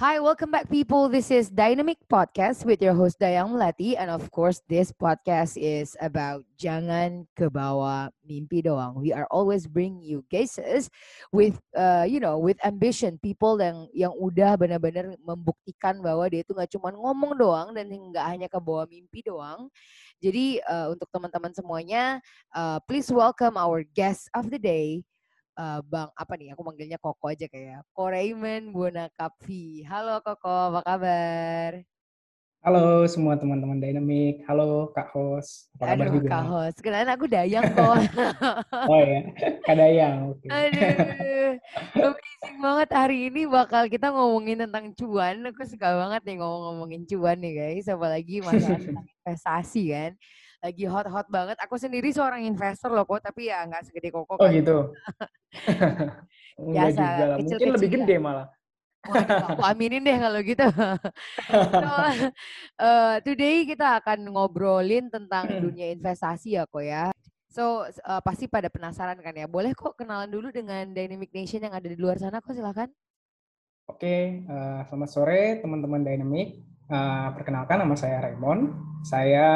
Hi, welcome back, people. This is Dynamic Podcast with your host Dayang Melati, and of course, this podcast is about jangan kebawa mimpi doang. We are always bring you cases with, uh, you know, with ambition, people yang yang udah benar-benar membuktikan bahwa dia itu nggak cuma ngomong doang dan nggak hanya kebawa mimpi doang. Jadi uh, untuk teman-teman semuanya, uh, please welcome our guest of the day uh, Bang apa nih aku manggilnya Koko aja kayak Ko Raymond Bonakapvi. Halo Koko, apa kabar? Halo semua teman-teman Dynamic. Halo Kak Hos. Apa kabar Aduh, juga? Kak Hos. Kenalin aku Dayang kok. oh ya, Kak Dayang. Okay. Aduh, amazing banget hari ini bakal kita ngomongin tentang cuan. Aku suka banget nih ngomong-ngomongin cuan nih guys. Apalagi masalah investasi kan lagi hot-hot banget. Aku sendiri seorang investor loh kok, tapi ya nggak segede koko. Oh gitu. Biasa, juga Kecil Mungkin lebih gede malah. Waduh, aku aminin deh kalau gitu. so, uh, today kita akan ngobrolin tentang dunia investasi ya kok ya. So uh, pasti pada penasaran kan ya. Boleh kok kenalan dulu dengan Dynamic Nation yang ada di luar sana kok silakan. Oke, uh, selamat sore teman-teman Dynamic. Uh, perkenalkan nama saya Raymond. Saya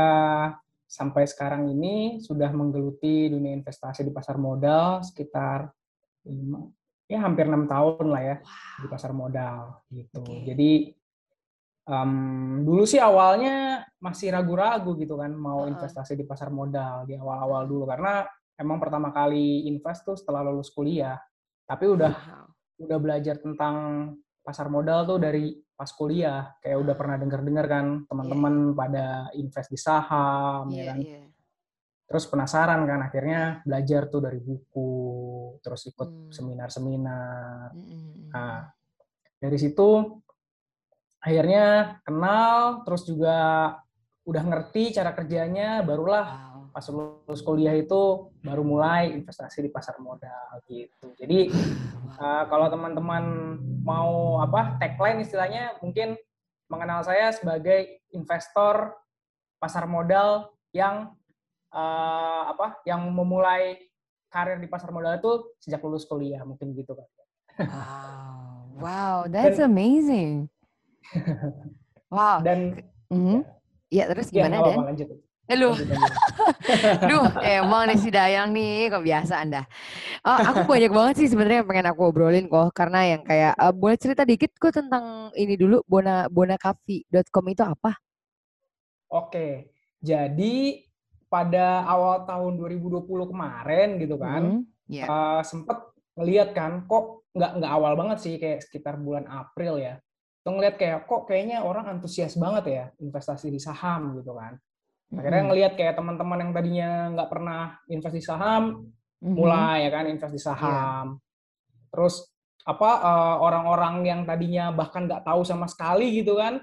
sampai sekarang ini sudah menggeluti dunia investasi di pasar modal sekitar lima, ya hampir enam tahun lah ya wow. di pasar modal gitu. Okay. Jadi um, dulu sih awalnya masih ragu-ragu gitu kan mau uh -uh. investasi di pasar modal di awal-awal dulu karena emang pertama kali invest tuh setelah lulus kuliah. Tapi udah wow. udah belajar tentang pasar modal tuh dari pas kuliah kayak udah pernah dengar-dengar kan teman-teman yeah. pada invest di saham yeah, ya kan yeah. terus penasaran kan akhirnya belajar tuh dari buku terus ikut hmm. seminar-seminar mm. nah dari situ akhirnya kenal terus juga udah ngerti cara kerjanya barulah pas lulus kuliah itu baru mulai investasi di pasar modal gitu. Jadi uh, kalau teman-teman mau apa tagline istilahnya mungkin mengenal saya sebagai investor pasar modal yang uh, apa yang memulai karir di pasar modal itu sejak lulus kuliah mungkin gitu kan. Wow, wow, that's Dan, amazing. wow. Dan mm -hmm. ya, ya terus gimana ya, Dan? Lanjut. Lu. Duh, emang nih si Dayang nih, kok biasa Anda. Uh, aku banyak banget sih sebenarnya yang pengen aku obrolin kok, karena yang kayak uh, boleh cerita dikit kok tentang ini dulu bona bonakafi.com itu apa? Oke. Jadi pada awal tahun 2020 kemarin gitu kan, mm, yeah. uh, sempet ngeliat kan kok nggak nggak awal banget sih kayak sekitar bulan April ya. Tuh ngeliat kayak kok kayaknya orang antusias banget ya investasi di saham gitu kan Akhirnya ngelihat kayak teman-teman yang tadinya nggak pernah investasi saham, mm-hmm. mulai ya kan investasi iya. saham. Yeah. Terus apa uh, orang-orang yang tadinya bahkan nggak tahu sama sekali gitu kan,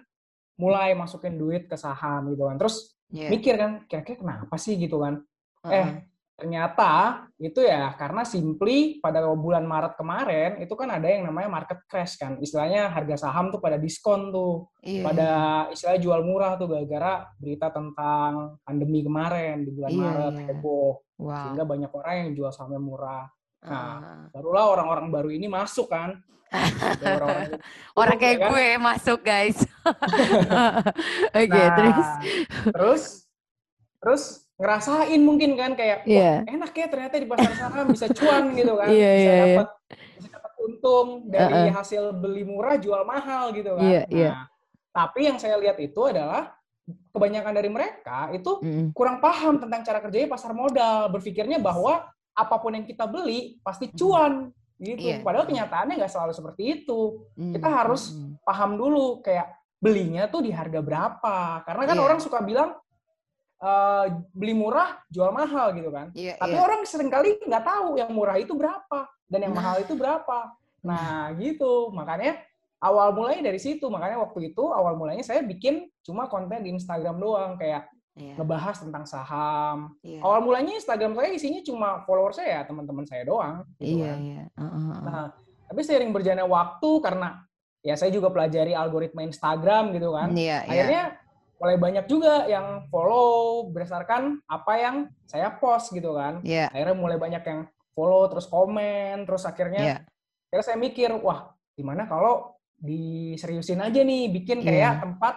mulai masukin duit ke saham gitu kan. Terus yeah. mikir kan, kira-kira kenapa sih gitu kan? Uh-huh. Eh ternyata itu ya karena simply pada bulan Maret kemarin itu kan ada yang namanya market crash kan istilahnya harga saham tuh pada diskon tuh iya, pada istilah jual murah tuh gara-gara berita tentang pandemi kemarin di bulan iya, Maret iya. heboh wow. sehingga banyak orang yang jual sahamnya murah nah uh. barulah orang-orang baru ini masuk kan orang, orang kayak kan? gue masuk guys oke okay, nah, terus terus terus ngerasain mungkin kan kayak yeah. enak ya ternyata di pasar saham bisa cuan gitu kan yeah, bisa yeah, iya. dapat yeah. bisa dapat untung dari uh -uh. hasil beli murah jual mahal gitu kan yeah, nah yeah. tapi yang saya lihat itu adalah kebanyakan dari mereka itu Mm-mm. kurang paham tentang cara kerjanya pasar modal, berpikirnya bahwa apa pun yang kita beli pasti cuan gitu. Iya. Padahal kenyataannya nggak selalu seperti itu. Mm, Kita harus mm, Paham dulu kayak belinya tuh di harga berapa. Karena kan Iya. orang suka bilang eh, beli murah jual mahal gitu kan. Iya, Tapi iya. orang sering kali nggak tahu yang murah itu berapa dan yang Nah. mahal itu berapa. Nah, gitu. Makanya awal mulanya dari situ. Makanya waktu itu awal mulanya saya bikin cuma konten di Instagram doang kayak Iya, ngebahas tentang saham. iya. Awal mulanya Instagram saya isinya cuma follower saya, teman-teman saya doang. gitu Iya, kan. iya. Uh, uh, uh. Nah, tapi seiring berjalannya waktu karena ya saya juga pelajari algoritma Instagram gitu kan. Iya, iya. Akhirnya mulai banyak juga yang follow berdasarkan apa yang saya post gitu kan. Iya, Akhirnya mulai banyak yang follow terus komen terus akhirnya iya. akhirnya saya mikir wah gimana kalau diseriusin aja nih bikin Iya. kayak tempat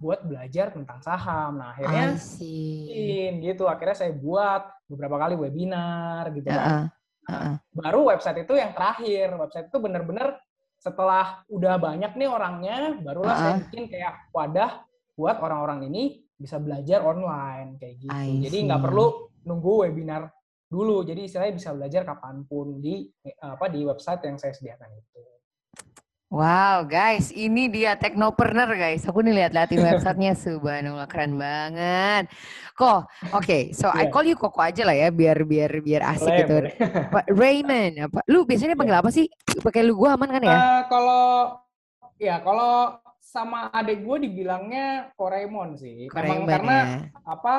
buat belajar tentang saham. Nah, akhirnya bikin gitu. Akhirnya saya buat beberapa kali webinar gitu Uh, kan uh, uh, uh. baru website itu yang terakhir. Website itu bener-bener setelah udah banyak nih orangnya, barulah saya Uh-uh. bikin kayak wadah buat orang-orang ini bisa belajar online kayak gitu. Jadi nggak perlu nunggu webinar dulu. Jadi istilahnya bisa belajar kapan pun di apa di website yang saya sediakan itu. Wow, guys, ini dia teknopreneur, guys. Aku nih lihat-liatin websitenya, subhanallah, keren banget. Kok, oke, so I Iya. call you Koko aja lah ya, biar biar biar asik Boleh, gitu. Raymond, apa? Lu biasanya panggil apa sih? Pakai lu gua aman kan ya? Eh, kalau ya kalau sama adik gue dibilangnya Koremon sih. Raymond karena ya. apa?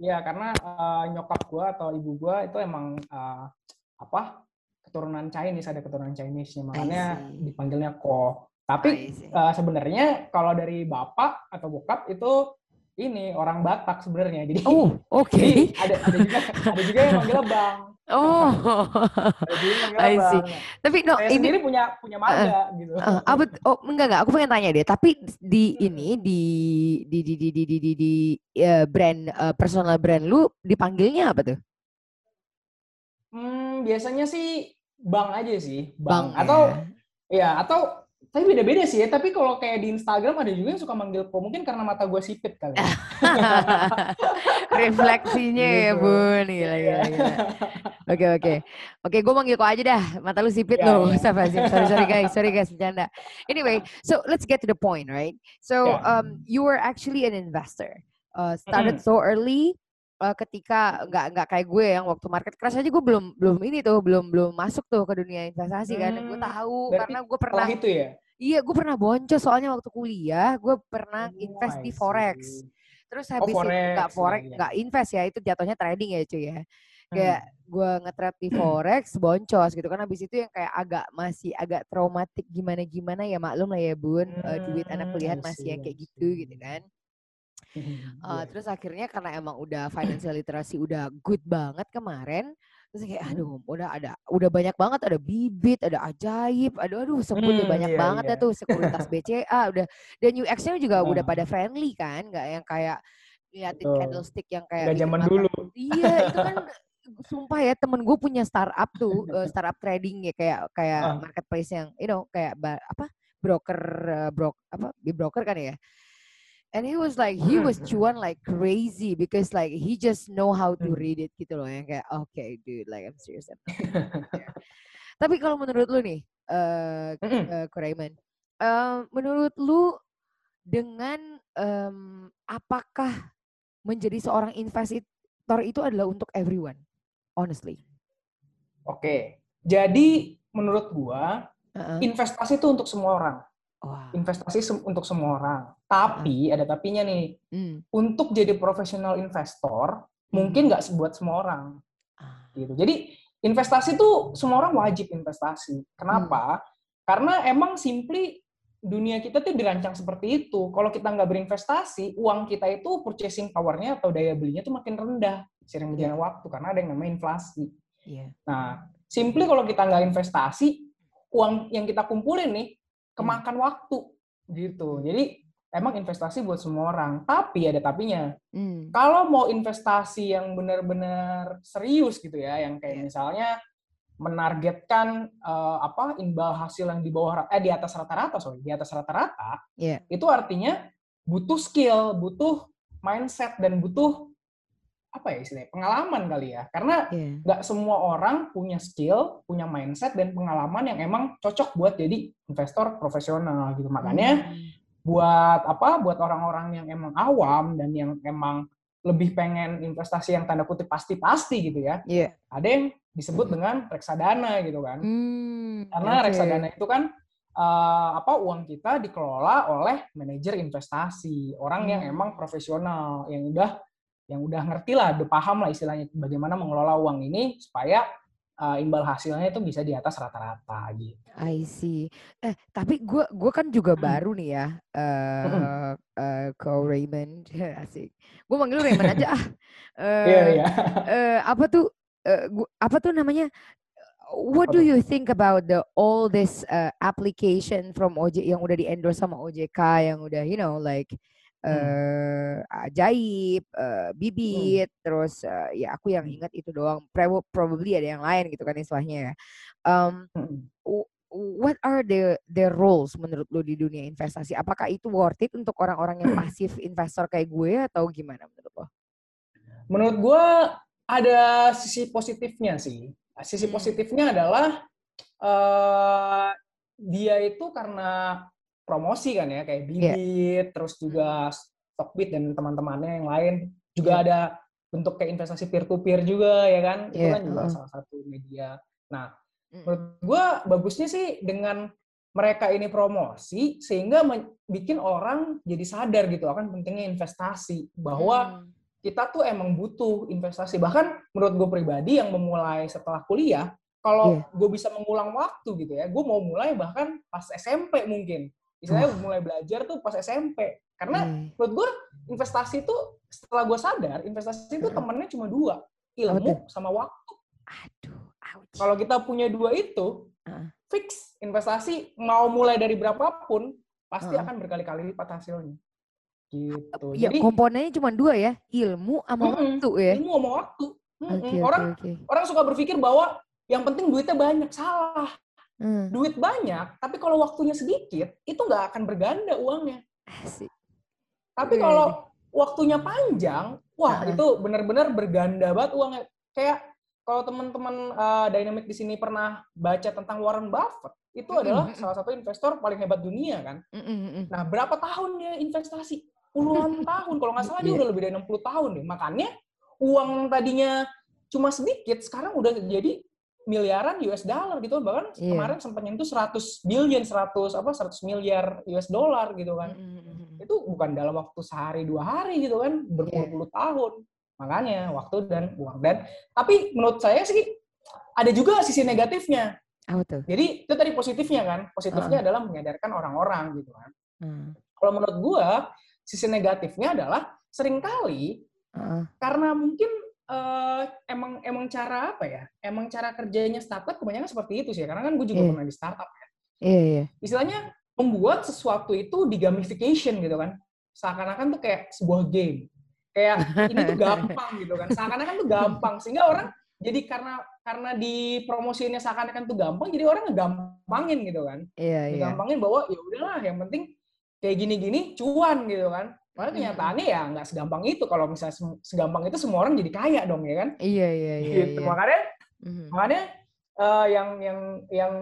Ya karena eh, nyokap gua atau ibu gua itu emang eh, apa? Keturunan Chinese ada keturunan Chinese nya makanya dipanggilnya ko. Tapi eh, sebenarnya kalau dari bapak atau bokap itu ini orang Batak sebenarnya. Jadi Oh, oke. jadi ada ada juga ada juga yang manggilnya bang Oh, I see. tapi no, saya ini punya punya marga gitu Eh, apa oh enggak enggak aku pengen tanya deh tapi di ini di di di di di di, di, di, eh, brand eh, personal brand lu dipanggilnya apa tuh Hmm, biasanya sih bang aja sih, bang bang. Atau ya. ya atau tapi beda-beda sih ya. Tapi kalau kayak di Instagram ada juga yang suka manggil ko. Mungkin karena mata gue sipit kali. ya. refleksinya ya Gitu. bun. Gila gila gila. Oke oke. Oke gue manggil kok aja dah. Mata lu sipit Ya, loh. ya. Astagfirullahaladzim. sorry sorry guys. Sorry guys. Bercanda. Anyway so let's get to the point right? So Ya. um you were actually an investor. Uh, started so early uh, ketika nggak nggak kayak gue yang waktu market crash aja gue belum belum ini tuh belum belum masuk tuh ke dunia investasi kan. Gue Hmm, tahu berarti karena gue pernah itu ya. iya gue pernah boncos soalnya waktu kuliah. Gue pernah Oh, invest di forex terus Oh, habis itu nggak forex, iya, iya. nggak invest ya itu jatuhnya trading ya cuy ya Hmm. kayak gue nge-trade di forex boncos gitu kan habis itu yang kayak agak masih agak traumatik gimana gimana ya maklum lah ya bun eh, duit anak Hmm, kuliah I masih yang I kayak gitu gitu kan Hmm, iya. terus akhirnya karena emang udah financial literacy udah good banget kemarin terus kayak Hmm. aduh udah ada udah banyak banget ada bibit ada ajaib aduh aduh sebutnya Hmm, banyak iya, banget ya iya. tuh sekuritas BCA udah dan UX-nya juga udah Ah. pada friendly kan nggak yang kayak liatin Betul. candlestick yang kayak bikin zaman dulu. iya itu kan sumpah ya temen gue punya startup tuh eh, startup trading ya kayak kayak Ah. marketplace yang you know kayak apa broker brok apa di broker kan ya and he was like he was Hmm. cuan like crazy because like he just know how to Hmm. read it gitu loh yang kayak okay dude like I'm serious I'm not kidding." tapi kalau menurut lu nih eh eh, Kuraiman, eh, menurut lu dengan em, apakah menjadi seorang investor itu adalah untuk everyone honestly Oke. Jadi menurut gua Heeh. investasi itu untuk semua orang. Wah. Investasi sem- untuk semua orang. Tapi ada tapinya nih. Hmm. Untuk jadi profesional investor mungkin nggak buat semua orang. Ah. gitu. Jadi investasi tuh semua orang wajib investasi. Kenapa? Karena emang simply dunia kita tuh dirancang seperti itu. Kalau kita nggak berinvestasi, uang kita itu purchasing power-nya atau daya belinya tuh makin rendah sering berjalan waktu karena ada yang namanya inflasi. Iya. Nah, simply kalau kita nggak investasi, uang yang kita kumpulin nih kemakan waktu gitu. Jadi emang investasi buat semua orang. Tapi ada tapinya Hmm. kalau mau investasi yang benar-benar serius gitu ya, yang kayak Iya. misalnya menargetkan eh, apa imbal hasil yang di bawah eh di atas rata-rata sorry di atas rata-rata Iya. itu artinya butuh skill butuh mindset dan butuh apa ya istilahnya pengalaman kali ya karena Iya. nggak semua orang punya skill punya mindset dan pengalaman yang emang cocok buat jadi investor profesional gitu makanya Hmm. buat apa buat orang-orang yang emang awam dan yang emang lebih pengen investasi yang tanda kutip pasti-pasti gitu ya Iya. ada yang disebut dengan reksadana gitu kan Hmm, karena oke. reksadana itu kan eh, apa uang kita dikelola oleh manajer investasi orang yang Hmm. emang profesional yang udah yang udah ngerti lah udah paham lah istilahnya bagaimana mengelola uang ini supaya eh, imbal hasilnya itu bisa di atas rata-rata gitu. I see. Eh, tapi gue gua kan juga Mm. baru nih ya eh Mm-mm. eh, ke Raymond asik. Gue manggil Raymond aja ah. Eh, Iya iya. eh, apa tuh eh, gua- apa tuh namanya? What do you think about the all this uh, application from OJ yang udah di endorse sama OJK yang udah you know like Hmm. eh ajaib, eh, bibit, terus eh, ya aku yang Hmm. ingat itu doang. Prob- Probably ada yang lain gitu kan istilahnya ya. Um, w- what are the the roles menurut lu di dunia investasi? Apakah itu worth it untuk orang-orang yang pasif investor kayak gue atau gimana menurut lo? Menurut gue ada sisi positifnya sih. Sisi Hmm. positifnya adalah eh dia itu karena promosi kan ya kayak Iya. bibit, terus juga Stockbit dan teman-temannya yang lain juga Iya. ada bentuk kayak investasi peer to peer juga ya kan. Itu Iya, kan juga heeh. salah satu media. Nah, Mm. menurut gue bagusnya sih dengan mereka ini promosi sehingga bikin orang jadi sadar gitu akan pentingnya investasi bahwa Hmm. kita tuh emang butuh investasi. Bahkan menurut gue pribadi yang memulai setelah kuliah, kalau Iya. gue bisa mengulang waktu gitu ya, gue mau mulai bahkan pas SMP mungkin. Misalnya mulai belajar tuh pas SMP. Karena Iya. menurut gue investasi itu setelah gue sadar, investasi itu Heeh. temennya cuma dua, ilmu sama waktu. Aduh. Kalau kita punya dua itu, Heeh. fix investasi mau mulai dari berapapun pasti Heeh. akan berkali-kali lipat hasilnya. Gitu. ya Jadi komponennya cuma dua ya, ilmu sama Mm-mm. waktu ya. ilmu sama waktu. Oke, oke, orang oke. orang suka berpikir bahwa yang penting duitnya banyak salah Hmm, duit banyak tapi kalau waktunya sedikit itu nggak akan berganda uangnya asik. tapi Iya, kalau waktunya panjang wah Heeh. itu benar-benar berganda banget uangnya kayak kalau teman-teman uh, dynamic di sini pernah baca tentang Warren Buffett itu Mm-mm, adalah mm-mm. salah satu investor paling hebat dunia kan Mm, mm, mm. nah berapa tahun dia investasi puluhan tahun kalau nggak salah dia Iya. udah lebih dari 60 tahun deh makanya uang tadinya cuma sedikit sekarang udah jadi miliaran US dollar gitu bahkan Iya. kemarin sempat nyentuh 100 billion 100 apa 100 miliar US dollar gitu kan. Mm, mm, mm, mm. itu bukan dalam waktu sehari dua hari gitu kan. Berpuluh-puluh tahun. Makanya waktu dan uang. Dan tapi menurut saya sih ada juga sisi negatifnya. Apa tuh? jadi itu tadi positifnya kan. Positifnya adalah menyadarkan orang-orang gitu kan. Hmm, kalau menurut gua sisi negatifnya adalah sering kali heeh. karena mungkin eh, emang emang cara apa ya emang cara kerjanya startup kebanyakan seperti itu sih karena kan gue juga Iya. pernah di startup ya. Iya, iya. istilahnya membuat sesuatu itu di gamification gitu kan seakan-akan tuh kayak sebuah game kayak ini tuh gampang gitu kan seakan-akan tuh gampang sehingga orang jadi karena karena dipromosiinnya seakan-akan tuh gampang jadi orang ngegampangin gitu kan Iya, iya. digampangin bahwa ya udahlah yang penting kayak gini-gini cuan gitu kan Padahal Mm-mm. kenyataannya ya nggak segampang itu kalau misalnya segampang itu semua orang jadi kaya dong ya kan Iya, iya, iya. gitu iya. makanya Mhm. makanya eh, yang yang yang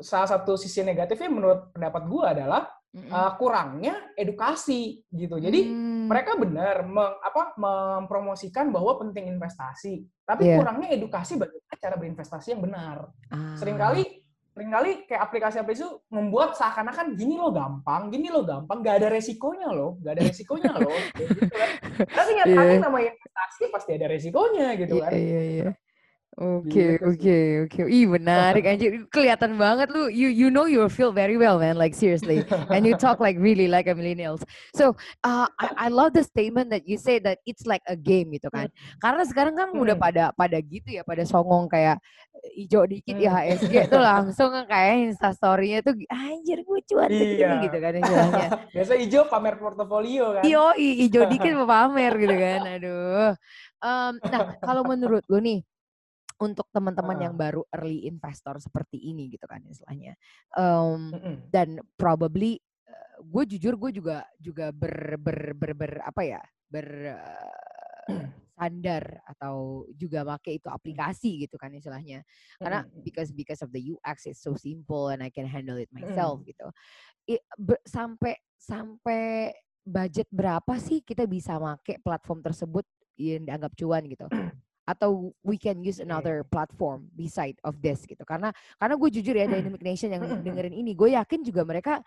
salah satu sisi negatifnya menurut pendapat gua adalah eh, kurangnya edukasi gitu jadi Hmm, mereka benar meng- apa mempromosikan bahwa penting investasi tapi Iya. kurangnya edukasi bagaimana cara berinvestasi yang benar ah, sering kali sering kali kayak aplikasi-aplikasi itu membuat seakan-akan gini lo gampang, gini lo gampang, gak ada resikonya lo, gak ada resikonya lo, kayak gitu kan. Tapi kenyataannya Iya. namanya investasi pasti ada resikonya gitu Iya, kan. iya, iya. Oke, oke, oke. Ih, menarik anjir. Kelihatan banget lu. You you know your field very well, man. Like seriously. And you talk like really like a millennials. So, uh, I, I love the statement that you say that it's like a game gitu kan. Karena sekarang kan udah Hmm. pada pada gitu ya, pada songong kayak ijo dikit ya Hmm. HSG tuh langsung kan kayak instastorynya tuh anjir gue cuan Iya. gitu kan istilahnya. Biasa hijau pamer portofolio kan. Iyo, ijo dikit mau pamer gitu kan. Aduh. Em, nah, kalau menurut lu nih untuk teman-teman yang Heeh. baru early investor seperti ini gitu kan istilahnya. Em, Mm-mm. dan probably gue jujur gue juga juga ber, ber, ber, ber- apa ya bersandar atau juga pakai itu aplikasi gitu kan istilahnya. Karena because because of the UX it's so simple and I can handle it myself gitu. I- be- sampai sampai budget berapa sih kita bisa make platform tersebut yang dianggap cuan gitu? Atau we can use another platform beside of this gitu. Karena karena gue jujur ya Dynamic Nation yang dengerin ini, gue yakin juga mereka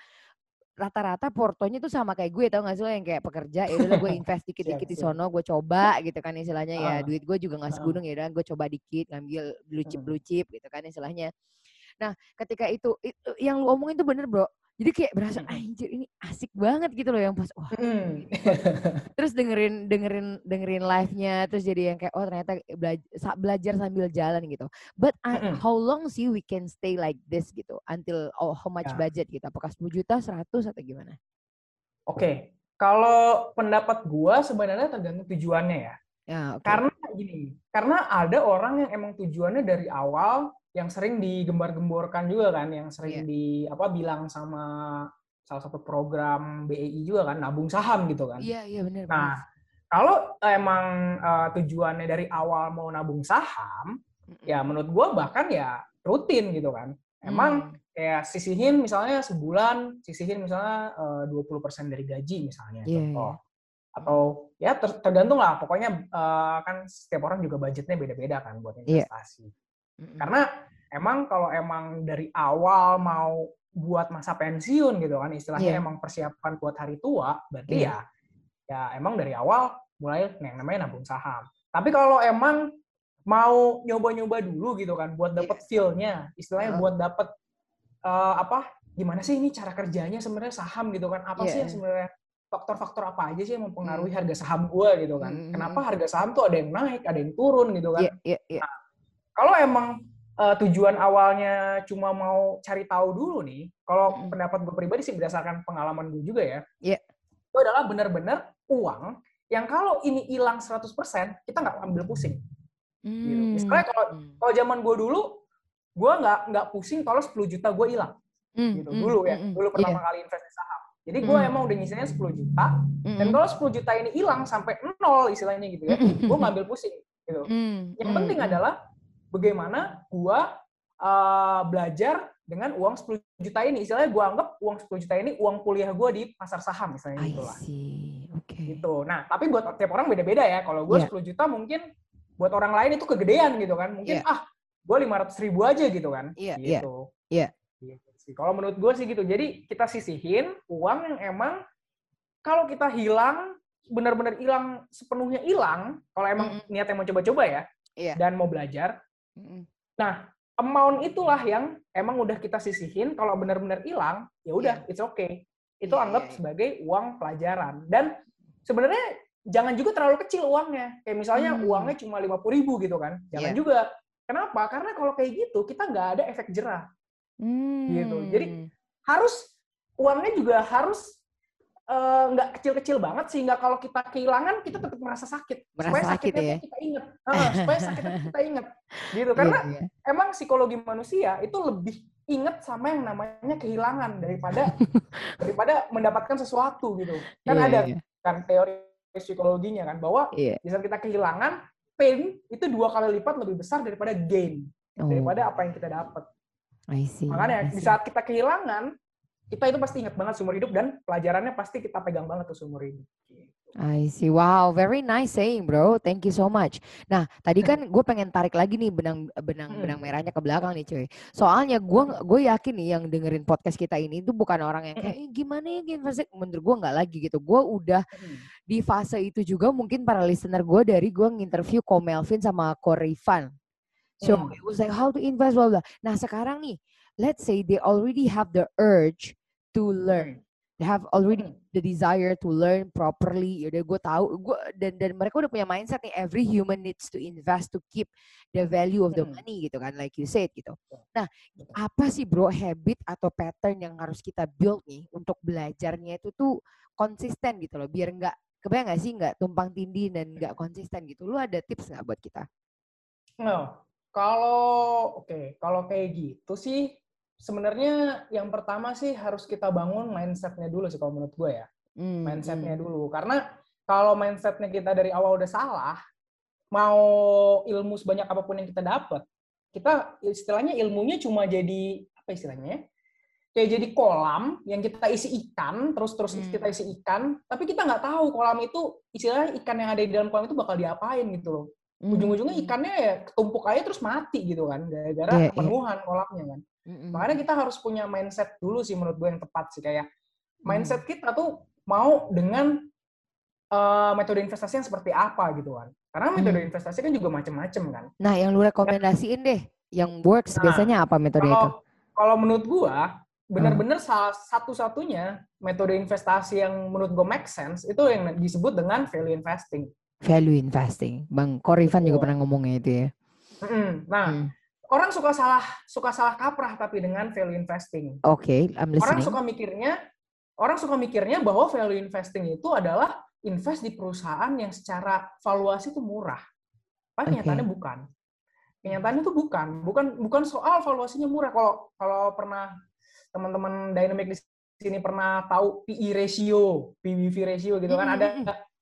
rata-rata portonya tuh sama kayak gue tau gak sih lo? Yang kayak pekerja ya udah gue invest dikit-dikit di sono gue coba gitu kan istilahnya. Ya duit gue juga Ah. segunung ya udah gue coba dikit ngambil blue chip blue chip gitu kan istilahnya. Nah ketika itu, itu yang lu omongin tuh bener bro jadi kayak berasa anjir ini asik banget gitu loh yang pas wah Mm. terus dengerin dengerin dengerin live-nya terus jadi yang kayak oh ternyata belajar, belajar sambil jalan gitu but I- Mm-mm. how long sih we can stay like this gitu until oh, how much Ya. budget gitu apakah 10 juta 100 atau gimana Oke, kalau pendapat gua sebenarnya tergantung tujuannya ya. ya oke Karena gini, karena ada orang yang emang tujuannya dari awal yang sering digembar-gemborkan juga kan, yang sering di apa bilang sama salah satu program BEI juga kan, nabung saham gitu kan. iya iya benar Nah, kalau emang eh, tujuannya dari awal mau nabung saham, ya menurut gua bahkan ya rutin gitu kan. Hmm. Emang kayak sisihin misalnya sebulan, sisihin misalnya eh, 20% dari gaji misalnya Iya, contoh. Atau ya ter- tergantung lah, pokoknya eh, kan setiap orang juga budgetnya beda-beda kan buat Iya. Karena emang kalau emang dari awal mau buat masa pensiun gitu kan, istilahnya Iya. emang persiapan buat hari tua, berarti Iya. ya ya emang dari awal mulai yang namanya nabung saham. Tapi kalau emang mau nyoba-nyoba dulu gitu kan, buat dapet feel-nya, istilahnya Heeh. buat dapet eh, apa? Gimana sih ini cara kerjanya sebenarnya saham gitu kan? Apa sih Iya. yang sebenarnya faktor-faktor apa aja sih yang mempengaruhi Hmm. harga saham gua gitu kan? Mm, mm, Kenapa harga saham tuh ada yang naik, ada yang turun gitu kan? iya iya iya kalau emang eh, tujuan awalnya cuma mau cari tahu dulu nih, kalau Mm. pendapat gue pribadi sih berdasarkan pengalaman gue juga ya, Iya. itu adalah benar-benar uang yang kalau ini hilang 100%, kita nggak ambil pusing. Gitu. Misalnya kalau Hmm. kalau zaman gue dulu, gue nggak nggak pusing kalau 10 juta gue hilang. Hmm, Gitu. hmm, Dulu ya, hmm, hmm. dulu pertama Iya. kali investasi saham. Jadi gue Mm. emang udah nyisinya 10 juta, Hmm, dan hmm. kalau 10 juta ini hilang sampai nol istilahnya gitu ya, gue ngambil pusing. Gitu. Hmm, Yang hmm, penting hmm. adalah bagaimana gua uh, belajar dengan uang 10 juta ini. Istilahnya gua anggap uang 10 juta ini uang kuliah gua di pasar saham misalnya gitu lah. oke Gitu. Nah, tapi buat tiap orang beda-beda ya. Kalau gua Iya. 10 juta mungkin buat orang lain itu kegedean gitu kan. Mungkin Iya. ah, gua 500 ribu aja gitu kan. Iya, iya, gitu. iya. Gitu sih. Kalau menurut gua sih gitu. Jadi kita sisihin uang yang emang kalau kita hilang benar-benar hilang sepenuhnya hilang kalau emang Mm-mm. niatnya mau coba-coba ya Iya. dan mau belajar Hmm, Nah, amount itulah yang emang udah kita sisihin. Kalau benar-benar hilang, ya udah, it's okay. Itu Iya, anggap iya, iya. sebagai uang pelajaran. Dan sebenarnya jangan juga terlalu kecil uangnya. Kayak misalnya Hmm. uangnya cuma 50 ribu gitu kan. Jangan Iya. juga. Kenapa? Karena kalau kayak gitu, kita nggak ada efek jerah. Gitu. Jadi, hmm. Harus, uangnya juga harus eh, nggak kecil-kecil banget sehingga kalau kita kehilangan kita tetap merasa sakit. Merasa supaya sakit sakitnya ya? kita inget. Ah, supaya sakitnya kita inget. Gitu. Iya, Karena iya. emang psikologi manusia itu lebih inget sama yang namanya kehilangan daripada daripada mendapatkan sesuatu gitu. Kan Iya, ada iya. kan teori psikologinya kan bahwa Iya. di saat kita kehilangan pain itu dua kali lipat lebih besar daripada gain Oh, daripada apa yang kita dapat. I see, Makanya di saat kita kehilangan kita itu pasti ingat banget seumur hidup dan pelajarannya pasti kita pegang banget tuh seumur hidup. I see. Wow, very nice saying, bro. Thank you so much. Nah, tadi kan gue pengen tarik lagi nih benang benang Hmm. benang merahnya ke belakang nih, cuy. Soalnya gue gue yakin nih yang dengerin podcast kita ini itu bukan orang yang kayak "Eh, gimana ya investasi. Menurut gue nggak lagi gitu. Gue udah di fase itu juga mungkin para listener gue dari gue nginterview Ko Melvin sama Ko Rifan. So Hmm. it was like how to invest blah blah. Nah sekarang nih, let's say they already have the urge to learn. They have already Hmm. the desire to learn properly. Yaudah gue tahu, gue dan dan mereka udah punya mindset nih. Every human needs to invest to keep the value of the Hmm. money gitu kan, like you said gitu. Nah, Betul. apa sih bro habit atau pattern yang harus kita build nih untuk belajarnya itu tuh konsisten gitu loh, biar nggak kebayang nggak sih nggak tumpang tindih dan nggak konsisten gitu. Lu ada tips nggak buat kita? Nah, kalau oke, kalau kayak gitu sih sebenarnya yang pertama sih harus kita bangun mindsetnya dulu sih kalau menurut gue ya. Hmm, mindsetnya hmm. dulu karena kalau mindsetnya kita dari awal udah salah, mau ilmu sebanyak apa pun yang kita dapat, kita istilahnya ilmunya cuma jadi apa istilahnya ya? Kayak jadi kolam yang kita isi ikan, terus terus Hmm. kita isi ikan, tapi kita nggak tahu kolam itu istilahnya ikan yang ada di dalam kolam itu bakal diapain gitu loh. Hmm. Ujung-ujungnya ikannya ya ketumpuk aja terus mati gitu kan, gara-gara Iya, iya. kepenuhan kolamnya kan. Mm-mm. Makanya kita harus punya mindset dulu sih menurut gue yang tepat sih kayak Hmm. mindset kita tuh mau dengan eh, metode investasi yang seperti apa gitu kan. Karena metode Hmm. investasi kan juga macam-macam kan. Nah, yang lu rekomendasiin deh, yang works Nah, biasanya apa metode itu? Kalau kalau menurut gua benar-benar salah satu-satunya metode investasi yang menurut gua make sense itu yang disebut dengan value investing. Value investing. Bang Korifan juga pernah ngomongnya itu ya. Nah, Hmm. Orang suka salah suka salah kaprah tapi dengan value investing. Oke, I'm Orang suka mikirnya orang suka mikirnya bahwa value investing itu adalah invest di perusahaan yang secara valuasi itu murah. Tapi kenyataannya bukan. Kenyataannya itu bukan, bukan bukan soal valuasinya murah. Kalau kalau pernah teman-teman dynamic di sini pernah tahu PE ratio, PBV ratio gitu kan Mm, ada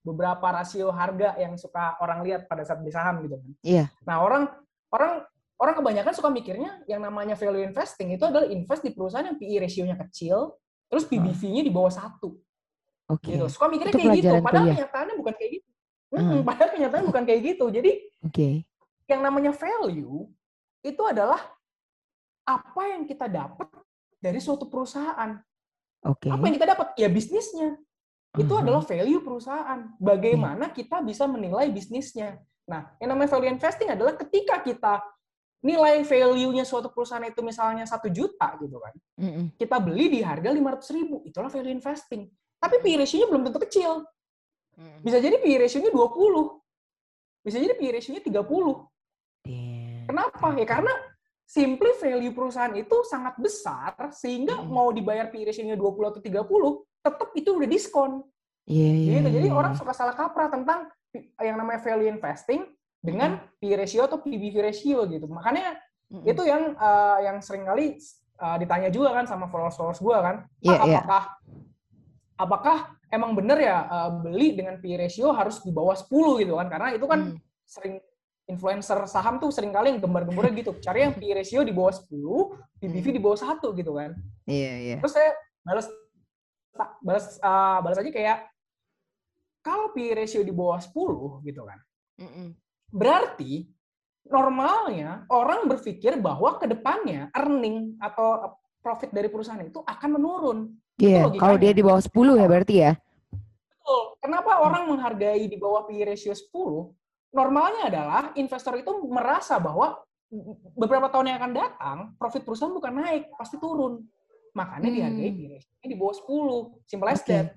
beberapa rasio harga yang suka orang lihat pada saat beli saham gitu kan. Iya. Nah, orang orang orang kebanyakan suka mikirnya yang namanya value investing itu adalah invest di perusahaan yang PE ratio-nya kecil, terus PBV-nya di bawah satu Oke. gitu. Suka mikirnya Itu kayak gitu, padahal kuliah. kenyataannya bukan kayak gitu. Hmm. Mm, padahal kenyataannya bukan kayak gitu. Jadi Oke. yang namanya value itu adalah apa yang kita dapat dari suatu perusahaan. Oke. Apa yang kita dapat? Ya bisnisnya. Itu Mhm. adalah value perusahaan. Bagaimana kita bisa menilai bisnisnya. Nah, yang namanya value investing adalah ketika kita nilai value-nya suatu perusahaan itu misalnya satu juta gitu kan. Mm-mm. Kita beli di harga 500 ribu. Itulah value investing. Tapi PE ratio-nya belum tentu kecil. Bisa jadi PE ratio-nya 20. Bisa jadi PE ratio-nya 30. Damn. Kenapa? Ya karena simply value perusahaan itu sangat besar sehingga Mm. mau dibayar PE ratio-nya 20 atau 30, tetap itu udah diskon. Iya, iya. Gitu. Jadi iya, orang suka salah kaprah tentang yang namanya value investing dengan PE ratio atau PBV ratio gitu. Makanya Mm-mm. itu yang eh, yang sering kali eh, ditanya juga kan sama followers-followers gua kan, Iya, "Pak, iya. apakah apakah emang bener ya eh, beli dengan PE ratio harus di bawah 10 gitu kan? Karena itu kan Mm. sering influencer saham tuh sering kali yang gembar-gembornya gitu. Cari yang PE ratio di bawah 10, PBV Hmm. di bawah 1 gitu kan. Iya, iya. Terus saya balas balas eh, balas aja kayak kalau PE ratio di bawah 10 gitu kan. Mm-mm. Berarti normalnya orang berpikir bahwa ke depannya earning atau profit dari perusahaan itu akan menurun. Iya, logikanya. kalau dia di bawah 10 ya berarti ya. Betul. Kenapa orang menghargai di bawah PE ratio 10? Normalnya adalah investor itu merasa bahwa beberapa tahun yang akan datang, profit perusahaan bukan naik, pasti turun. Makanya Hmm. dihargai PE ratio di bawah 10. Simple as Oke. that.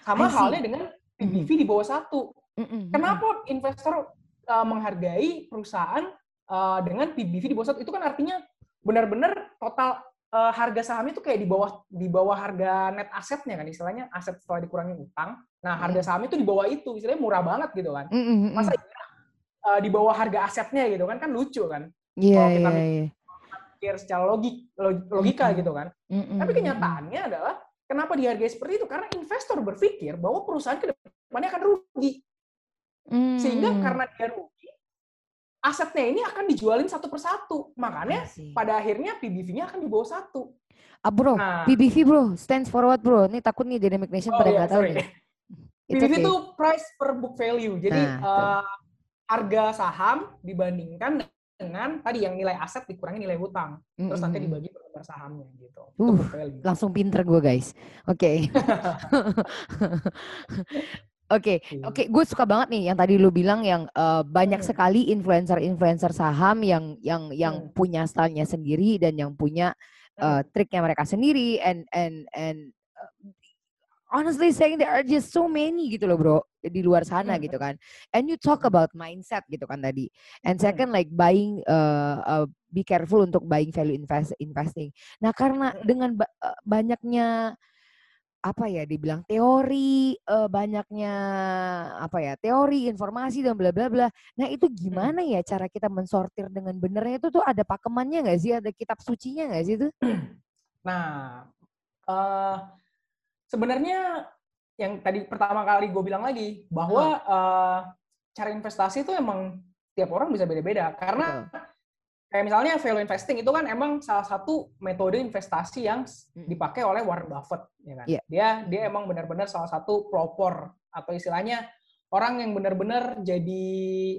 Sama halnya dengan PBV di bawah satu. Mm-mm, Kenapa investor uh, menghargai perusahaan uh, dengan PBV di bawah satu? Itu kan artinya benar-benar total uh, harga sahamnya itu kayak di bawah di bawah harga net asetnya kan istilahnya aset setelah dikurangi utang. Nah harga sahamnya itu di bawah itu istilahnya murah banget gitu kan. Mm-mm. Masa iya, uh, di bawah harga asetnya gitu kan kan lucu kan. Iya, kalau kita iya, iya. Pikir secara logik log- logika gitu kan. Mm-mm, Tapi kenyataannya adalah kenapa dihargai seperti itu? Karena investor berpikir bahwa perusahaan ke depannya akan rugi. Sehingga Mm. karena dia rugi, asetnya ini akan dijualin satu persatu. Makanya pada akhirnya PBV-nya akan di bawah satu. Ah bro, Nah. PBV bro, stands for what bro? Nih takut nih Dynamic Nation Oh pada iya, nggak tahu nih. It's PBV okay. itu price per book value. Jadi Nah, eh, harga saham dibandingkan dengan tadi yang nilai aset dikurangi nilai hutang. Terus nanti dibagi per lembar sahamnya gitu. Itu Uh, book value. Langsung pinter gue guys. Oke. Oke, Iya. oke, gue suka banget nih yang tadi lu bilang yang eh, banyak Hmm. sekali influencer-influencer saham yang yang yang Hmm. punya stylenya sendiri dan yang punya eh, triknya mereka sendiri and and and eh, honestly saying there are just so many gitu loh bro di luar sana Hmm. gitu kan. And you talk about mindset gitu kan tadi. And second like buying uh, uh, be careful untuk buying value invest investing. Nah, karena dengan ba- uh, banyaknya apa ya dibilang teori eh, banyaknya apa ya teori informasi dan bla bla bla. Nah itu gimana ya cara kita mensortir dengan benernya? Itu tuh ada pakemannya nggak sih? Ada kitab sucinya nggak sih itu Nah, eh, sebenarnya yang tadi pertama kali gue bilang lagi bahwa uh, cara investasi itu emang tiap orang bisa beda-beda. Karena kayak misalnya value investing itu kan emang salah satu metode investasi yang dipakai oleh Warren Buffett ya kan. Yeah. Dia dia emang benar-benar salah satu pelopor atau istilahnya orang yang benar-benar jadi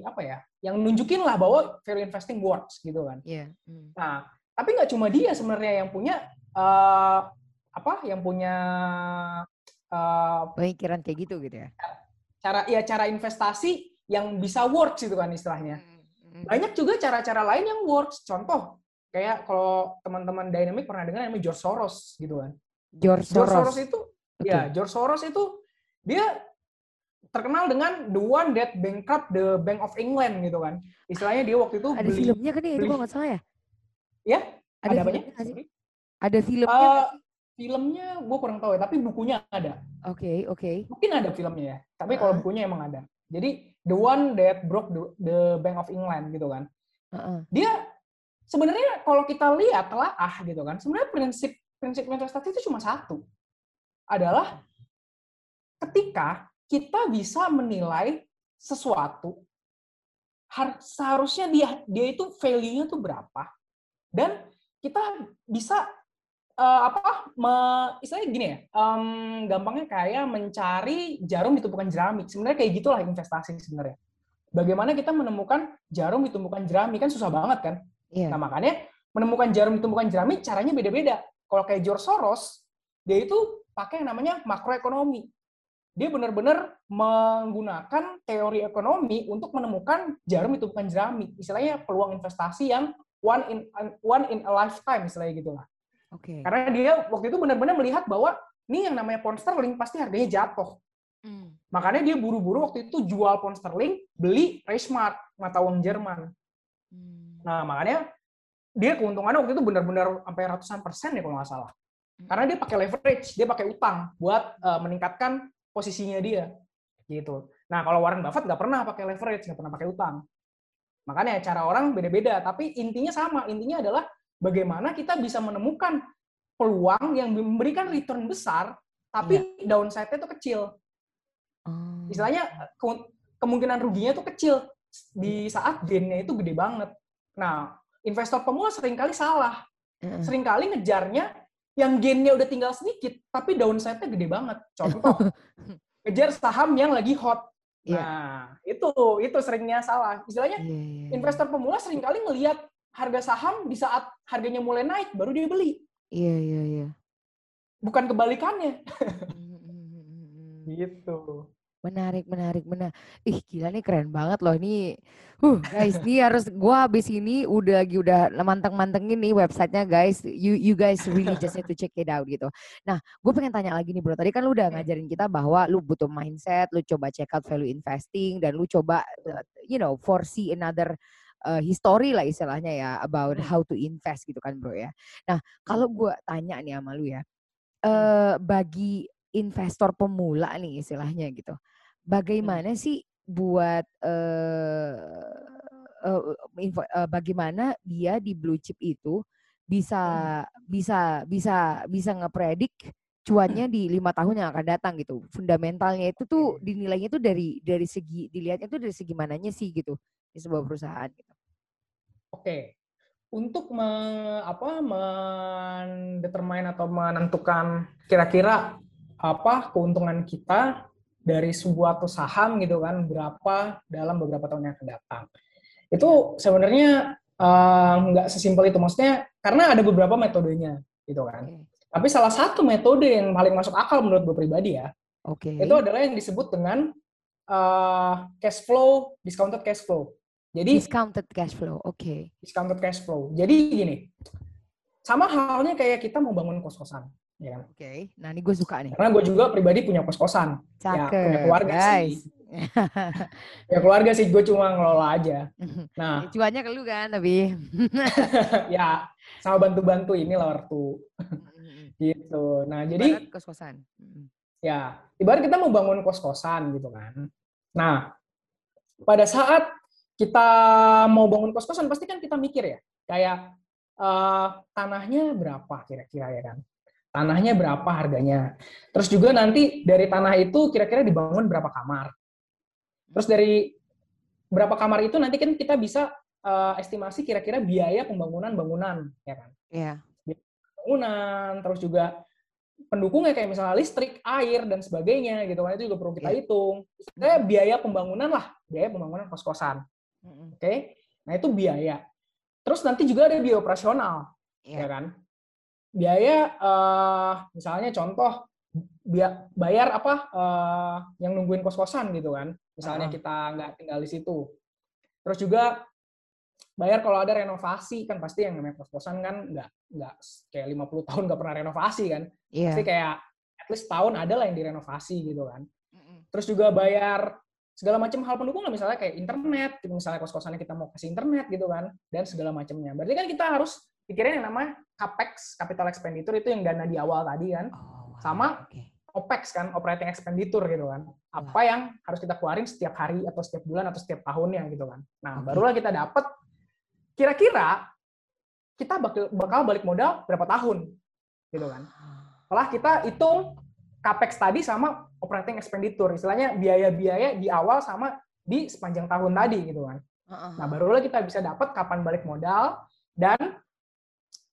apa ya, yang nunjukin lah bahwa value investing works gitu kan. Yeah. Mm. Nah, tapi nggak cuma dia sebenarnya yang punya uh, apa, yang punya uh, pemikiran kayak gitu gitu ya. Cara ya cara investasi yang bisa works gitu kan istilahnya. Mm banyak juga cara-cara lain yang works. Contoh, kayak kalau teman-teman Dynamic pernah dengar namanya George Soros gitu kan. George Soros. George Soros itu, okay. ya George Soros itu dia terkenal dengan the one that bankrupt the Bank of England gitu kan. Istilahnya dia waktu itu ada beli, filmnya kan ya itu kok nggak salah ya? Ya, ada, ada filmnya Ada filmnya uh, Filmnya gue kurang tahu ya, tapi bukunya ada. Oke, okay, oke. Okay. Mungkin ada filmnya ya, tapi uh. kalau bukunya emang ada. Jadi the one that broke the, the Bank of England gitu kan. Uh-uh. Dia sebenarnya kalau kita lihat telah ah gitu kan, sebenarnya prinsip prinsip investasi itu cuma satu, adalah ketika kita bisa menilai sesuatu seharusnya dia dia itu value-nya tuh berapa dan kita bisa uh, apa me, istilahnya gini ya um, gampangnya kayak mencari jarum di tumpukan jerami. Sebenarnya kayak gitulah investasi sebenarnya. Bagaimana kita menemukan jarum di tumpukan jerami? Kan susah banget kan? Yeah. nah makanya menemukan jarum di tumpukan jerami caranya beda-beda. Kalau kayak George Soros dia itu pakai yang namanya makroekonomi. Dia benar-benar menggunakan teori ekonomi untuk menemukan jarum di tumpukan jerami. Istilahnya peluang investasi yang one in one in a lifetime istilahnya gitulah Okay. Karena dia waktu itu benar-benar melihat bahwa ini yang namanya pound sterling pasti harganya jatuh. Hmm. Makanya dia buru-buru waktu itu jual pound sterling, beli Reichsmark, mata uang Jerman. Hmm. Nah, makanya dia keuntungannya waktu itu benar-benar sampai ratusan persen ya kalau nggak salah. Hmm. Karena dia pakai leverage, dia pakai utang buat uh, meningkatkan posisinya dia. Gitu. Nah, kalau Warren Buffett nggak pernah pakai leverage, nggak pernah pakai utang. Makanya cara orang beda-beda, tapi intinya sama. Intinya adalah bagaimana kita bisa menemukan peluang yang memberikan return besar, tapi yeah. downside-nya itu kecil. Oh. Istilahnya ke kemungkinan ruginya itu kecil di saat gain-nya itu gede banget. Nah, investor pemula sering kali salah. Seringkali ngejarnya yang gain-nya udah tinggal sedikit, tapi downside-nya gede banget. Contoh, ngejar saham yang lagi hot. Yeah. Nah, itu itu seringnya salah. Istilahnya yeah, yeah, yeah. investor pemula sering kali ngelihat harga saham di saat harganya mulai naik baru dia beli. Iya iya iya. Bukan kebalikannya. Gitu. Menarik, menarik, menarik. Ih, gila nih keren banget loh. Ini, uh, guys, ini harus gua habis ini udah lagi udah manteng-mantengin nih websitenya guys. You you guys really just need to check it out gitu. Nah, gue pengen tanya lagi nih bro. Tadi kan lu udah ngajarin kita bahwa lu butuh mindset, lu coba check out value investing, dan lu coba, uh, you know, foresee another uh, history lah istilahnya ya about how to invest gitu kan bro ya. Nah kalau gue tanya nih sama lu ya, uh, bagi investor pemula nih istilahnya gitu, bagaimana sih buat uh, uh, info, uh, bagaimana dia di blue chip itu bisa bisa bisa bisa ngepredik cuannya di lima tahun yang akan datang gitu. Fundamentalnya itu tuh dinilainya tuh dari dari segi dilihatnya tuh dari segi mananya sih gitu di sebuah perusahaan gitu. Oke. Untuk me, apa mendetermine atau menentukan kira-kira apa keuntungan kita dari sebuah atau saham gitu kan berapa dalam beberapa tahun yang akan datang. Itu sebenarnya nggak uh, sesimpel itu maksudnya karena ada beberapa metodenya gitu kan. Okay. Tapi salah satu metode yang paling masuk akal menurut gue pribadi ya, okay. itu adalah yang disebut dengan uh, cash flow, discounted cash flow. Jadi discounted cash flow, oke. Okay. Discounted cash flow. Jadi gini, sama halnya kayak kita mau bangun kos-kosan, ya kan? Oke. Okay. Nah, ini gue suka nih. Karena gue juga pribadi punya kos-kosan. Ya, punya keluarga guys. sih. ya keluarga sih, gue cuma ngelola aja. Nah, ya, cuannya ke lu kan, tapi ya sama bantu-bantu ini lah waktu. gitu. Nah, jadi kos-kosan. Ya, ibarat kita mau bangun kos-kosan gitu kan. Nah, pada saat kita mau bangun kos-kosan pasti kan kita mikir ya, kayak uh, tanahnya berapa kira-kira ya kan. tanahnya berapa harganya. Terus juga nanti dari tanah itu kira-kira dibangun berapa kamar. Terus dari berapa kamar itu nanti kan kita bisa uh, estimasi kira-kira biaya pembangunan bangunan, ya kan? Iya. Bangunan, terus juga pendukungnya kayak misalnya listrik, air dan sebagainya gitu kan itu juga perlu kita Iya. hitung. Kayak biaya pembangunan lah, biaya pembangunan kos-kosan. Oke. Nah, itu biaya. Terus nanti juga ada biaya operasional, Iya. ya kan? Biaya eh misalnya contoh bia- bayar apa eh yang nungguin kos-kosan gitu kan. Misalnya Heeh. kita nggak tinggal di situ. Terus juga bayar kalau ada renovasi kan pasti yang namanya kos-kosan kan nggak nggak kayak 50 tahun nggak pernah renovasi kan. Iya. Pasti kayak at least tahun ada lah yang direnovasi gitu kan. Terus juga bayar segala macam hal pendukung lah misalnya kayak internet, gitu. misalnya kos-kosannya kita mau kasih internet gitu kan, dan segala macamnya. Berarti kan kita harus pikirin yang namanya capex, capital expenditure itu yang dana di awal tadi kan, Oh, wow. Sama- Oke. opex kan, operating expenditure gitu kan. Apa yang harus kita keluarin setiap hari atau setiap bulan atau setiap tahunnya gitu kan. Nah, Oke. barulah kita dapat kira-kira kita bakal, bakal balik modal berapa tahun gitu kan. Setelah kita hitung capex tadi sama operating expenditure, istilahnya biaya-biaya di awal sama di sepanjang tahun tadi gitu kan. Heeh. Nah, barulah kita bisa dapat kapan balik modal dan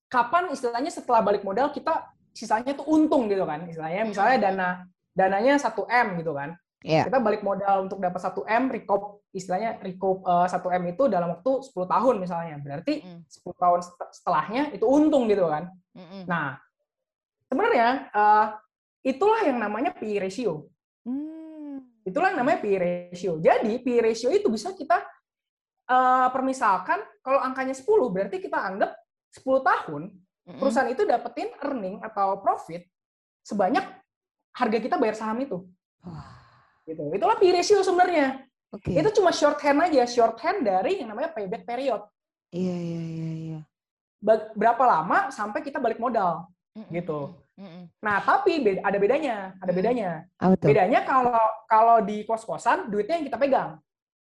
kapan istilahnya setelah balik modal kita sisanya tuh untung gitu kan. Istilahnya misalnya dana dananya 1 M gitu kan. Iya. Kita balik modal untuk dapat 1 M, recoup istilahnya recoup eh, 1 M itu dalam waktu 10 tahun misalnya. Berarti Mm. 10 tahun set- setelahnya itu untung gitu kan. Mm-mm. Nah, sebenarnya eh, itulah yang namanya PE ratio. Mm. Itulah yang namanya PE ratio. Jadi PE ratio itu bisa kita eh, permisalkan kalau angkanya 10 berarti kita anggap 10 tahun perusahaan itu dapetin earning atau profit sebanyak harga kita bayar saham itu. Wah. Gitu. Itulah PE ratio sebenarnya. Oke. Itu cuma shorthand aja, shorthand dari yang namanya payback period. Iya iya iya iya. Berapa lama sampai kita balik modal. Mm-mm. Gitu. Mm-mm. Nah, tapi beda- ada bedanya, ada bedanya. Bedanya kalau kalau di kos-kosan duitnya yang kita pegang.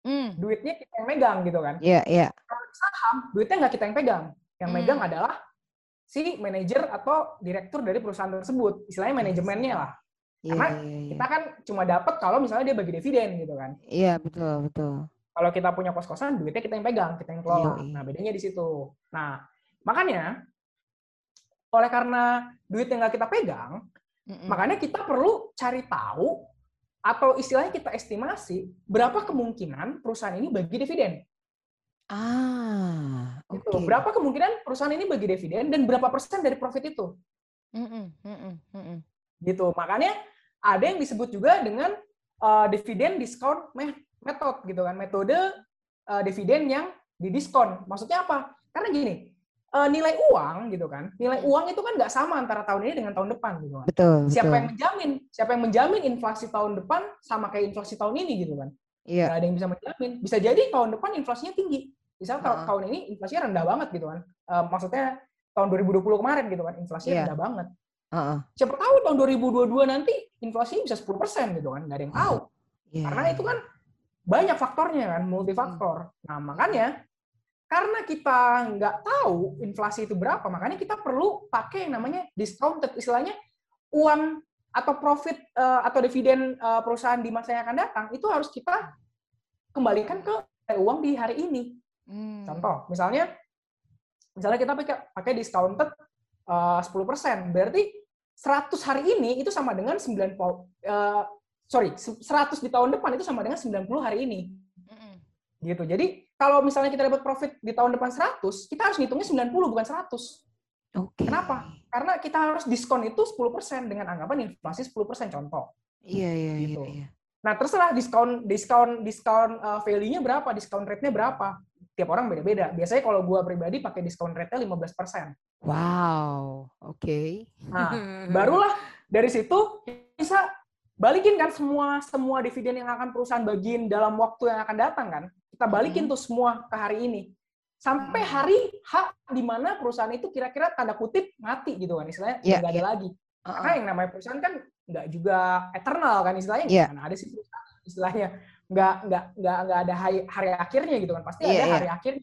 Mm. Duitnya kita yang megang gitu kan. Iya iya. Kalau di saham, duitnya nggak kita yang pegang. Yang Hmm. megang adalah si manajer atau direktur dari perusahaan tersebut. Istilahnya manajemennya lah. Iya Karena iya iya. Kita kan cuma dapat kalau misalnya dia bagi dividen gitu kan. Iya betul betul. Kalau kita punya kos-kosan, duitnya kita yang pegang, kita yang kelola. Yoi. Nah, bedanya di situ. Nah, makanya oleh karena duitnya nggak kita pegang, Mm-mm. makanya kita perlu cari tahu atau istilahnya kita estimasi berapa kemungkinan perusahaan ini bagi dividen. Ah. Gitu. Oke. Berapa kemungkinan perusahaan ini bagi dividen dan berapa persen dari profit itu? Mm-mm. Mm-mm. Mm-mm. Gitu. Makanya ada yang disebut juga dengan uh, dividen discount me- method gitu kan, metode uh, dividen yang didiskon. Maksudnya apa? Karena gini, uh, nilai uang gitu kan, nilai uang itu kan nggak sama antara tahun ini dengan tahun depan gitu kan. Betul Siapa betul. yang menjamin? Siapa yang menjamin inflasi tahun depan sama kayak inflasi tahun ini gitu kan? Iya. Nggak ada yang bisa menjamin. Bisa jadi tahun depan inflasinya tinggi. Misalnya tahun, Heeh. tahun ini inflasinya rendah banget gitu kan. Uh, maksudnya tahun 2020 kemarin gitu kan, inflasinya Iya. rendah banget. Heeh. Siapa tahu tahun 2022 nanti inflasinya bisa 10% gitu kan, nggak ada yang tahu. Iya. Karena itu kan banyak faktornya kan, multifaktor. Nah makanya karena kita nggak tahu inflasi itu berapa, makanya kita perlu pakai yang namanya discounted, istilahnya uang atau profit eh, atau dividen eh, perusahaan di masa yang akan datang itu harus kita kembalikan ke uang di hari ini. Mm. Contoh, misalnya misalnya kita pakai pakai discounted eh, 10%, berarti 100 hari ini itu sama dengan 90 eh, sorry, 100 di tahun depan itu sama dengan 90 hari ini. Gitu. Jadi kalau misalnya kita dapat profit di tahun depan 100, kita harus ngitungnya 90 bukan 100. Oke. Kenapa? Karena kita harus diskon itu 10% dengan anggapan inflasi 10% contoh. Iya iya iya Gitu. iya. Nah, terserah diskon diskon diskon uh, value-nya berapa, diskon rate-nya berapa. Tiap orang beda-beda. Biasanya kalau gua pribadi pakai diskon rate-nya 15%. Wow. Oke. Nah, barulah dari situ bisa balikin kan semua semua dividen yang akan perusahaan bagiin dalam waktu yang akan datang kan. Kita balikin tuh semua ke hari ini. Sampai hari H di mana perusahaan itu kira-kira tanda kutip mati gitu kan istilahnya Iya, nggak ada iya. lagi. Heeh. Karena yang namanya perusahaan kan nggak juga eternal kan istilahnya Iya. mana ada sih perusahaan istilahnya nggak nggak nggak nggak ada hari, hari akhirnya gitu kan pasti Iya, ada iya. hari akhir.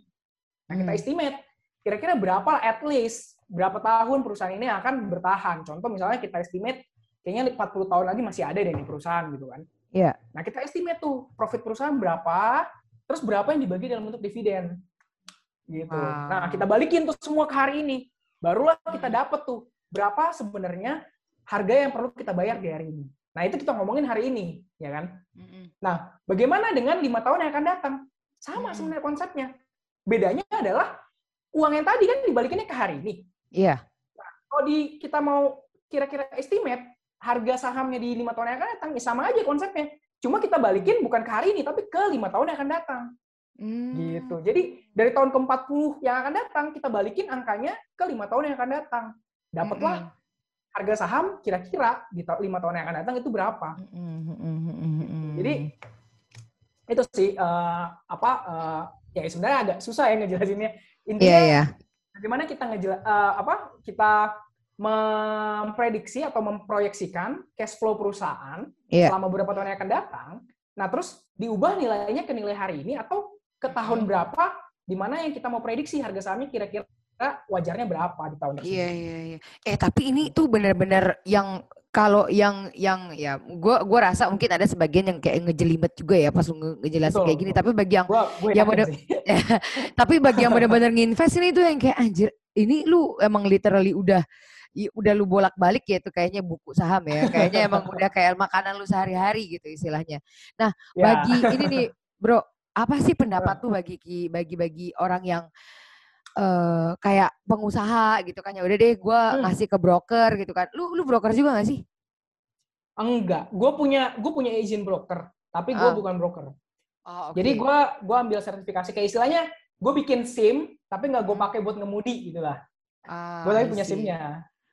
Nah kita Hmm. estimate kira-kira berapa at least berapa tahun perusahaan ini akan bertahan. Contoh misalnya kita estimate kayaknya 40 tahun lagi masih ada deh di perusahaan gitu kan. Iya. Nah, kita estimate tuh profit perusahaan berapa, terus berapa yang dibagi dalam bentuk dividen. Gitu. Wow. Nah, kita balikin tuh semua ke hari ini. Barulah kita dapat tuh berapa sebenarnya harga yang perlu kita bayar di hari ini. Nah, itu kita ngomongin hari ini, ya kan? Nah, bagaimana dengan lima tahun yang akan datang? Sama sebenarnya konsepnya. Bedanya adalah uang yang tadi kan dibalikinnya ke hari ini. Iya. Kalau di kita mau kira-kira estimate harga sahamnya di lima tahun yang akan datang, ya sama aja konsepnya. Cuma kita balikin bukan ke hari ini, tapi ke lima tahun yang akan datang. Hmm. Gitu. Jadi dari tahun ke-40 yang akan datang, kita balikin angkanya ke lima tahun yang akan datang. Dapatlah Mm-mm. harga saham kira-kira di lima tahun yang akan datang itu berapa. Mm-mm, mm-mm, mm-mm. Jadi itu sih eh, apa eh, ya sebenarnya agak susah ya ngejelasinnya. Intinya Iya, iya. bagaimana kita ngejela eh, apa kita memprediksi atau memproyeksikan cash flow perusahaan Iya. selama beberapa tahun yang akan datang. Nah, terus diubah nilainya ke nilai hari ini atau ke tahun berapa di mana yang kita mau prediksi harga sahamnya kira-kira wajarnya berapa di tahun tersebut. Iya iya iya. Eh tapi ini tuh benar-benar yang kalau yang yang ya gua gua rasa mungkin ada sebagian yang kayak ngejelimet juga ya pas lu ngejelasin kayak gini. Tapi bagi yang Gua, Yang bener- tapi bagi yang benar-benar nginvest ini tuh yang kayak anjir ini lu emang literally udah i- udah lu bolak-balik ya tuh kayaknya buku saham ya. Kayaknya emang udah kayak makanan lu sehari-hari gitu istilahnya. Nah, Ya. bagi ini nih, Bro, apa sih pendapat tuh bagi ki- bagi-bagi orang yang eh kayak pengusaha gitu kan ya udah deh gua Hmm. ngasih ke broker gitu kan. Lu lu broker juga gak sih? Enggak, gue punya gue punya izin broker, tapi gue Ah. bukan broker. Oh, Jadi gue gua ambil sertifikasi kayak istilahnya gue bikin SIM, tapi nggak gue Hmm. pakai buat ngemudi gitu lah. Ah, Gue tapi I punya. SIM-nya.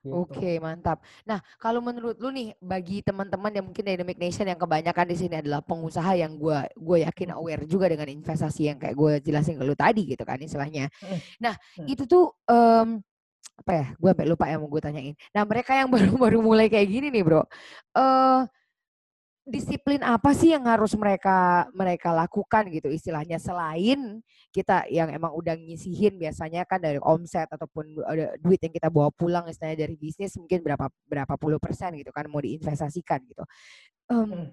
Gitu. Oke, mantap. Nah, kalau menurut lu nih, bagi teman-teman yang mungkin Dynamic Nation yang kebanyakan di sini adalah pengusaha yang gue gue yakin aware juga dengan investasi yang kayak gue jelasin ke lu tadi gitu kan istilahnya. Hmm. Nah, Hmm. itu tuh em, apa ya? Gue sampai lupa yang mau gue tanyain. Nah, mereka yang baru-baru mulai kayak gini nih, bro. eh disiplin apa sih yang harus mereka mereka lakukan gitu istilahnya selain kita yang emang udah ngisihin biasanya kan dari omset ataupun duit yang kita bawa pulang istilahnya dari bisnis mungkin berapa berapa puluh persen gitu kan mau diinvestasikan gitu. Hmm.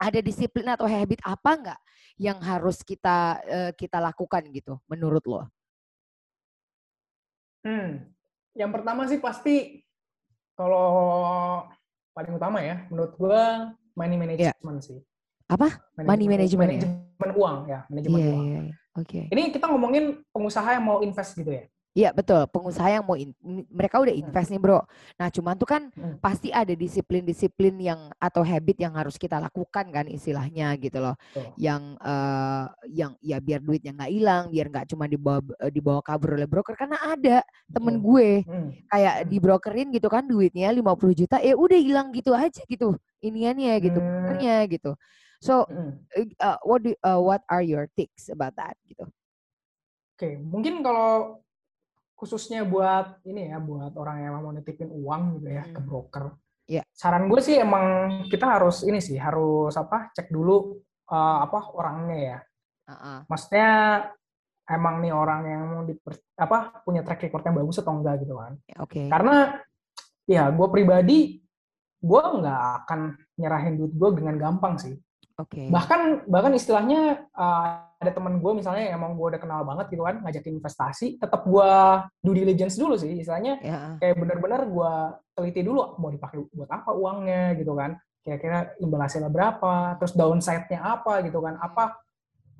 ada disiplin atau habit apa nggak yang harus kita kita lakukan gitu menurut lo? Hmm. Yang pertama sih pasti kalau paling utama ya, menurut gue money management sih. Apa? Money management ya? Manajemen uang ya, manajemen Iya uang. iya. iya. Oke. Ini kita ngomongin pengusaha yang mau invest gitu ya. Iya betul, pengusaha yang mau in- mereka udah Hmm. invest nih bro. Nah cuman tuh kan Hmm. pasti ada disiplin-disiplin yang atau habit yang harus kita lakukan kan istilahnya gitu loh. Betul. Yang eh, yang ya biar duitnya nggak hilang, biar nggak cuma dibawa eh, dibawa kabur oleh broker karena ada temen Betul. gue Hmm. kayak Hmm. dibrokerin gitu kan duitnya 50 juta, eh udah hilang gitu aja gitu iniannya gitu, Hmm. gitu. So Hmm. eh, uh, what do, uh, what are your tips about that gitu? Oke, mungkin kalau khususnya buat ini ya, buat orang yang mau nitipin uang gitu ya ke Hmm. broker. Iya. Saran gue sih emang kita harus ini sih, harus apa? Cek dulu eh, apa orangnya ya. Uh-uh. Maksudnya emang nih orang yang mau diper, apa punya track record yang bagus atau enggak gitu kan. Oke. Karena ya gue pribadi gue nggak akan nyerahin duit gue dengan gampang sih. Oke. Bahkan bahkan istilahnya uh, ada temen gue misalnya yang emang gue udah kenal banget gitu kan ngajakin investasi, tetap gue due diligence dulu sih, istilahnya Ya. kayak bener-bener gue teliti dulu mau dipakai buat apa uangnya gitu kan, kira-kira imbal hasilnya berapa, terus downside-nya apa gitu kan, apa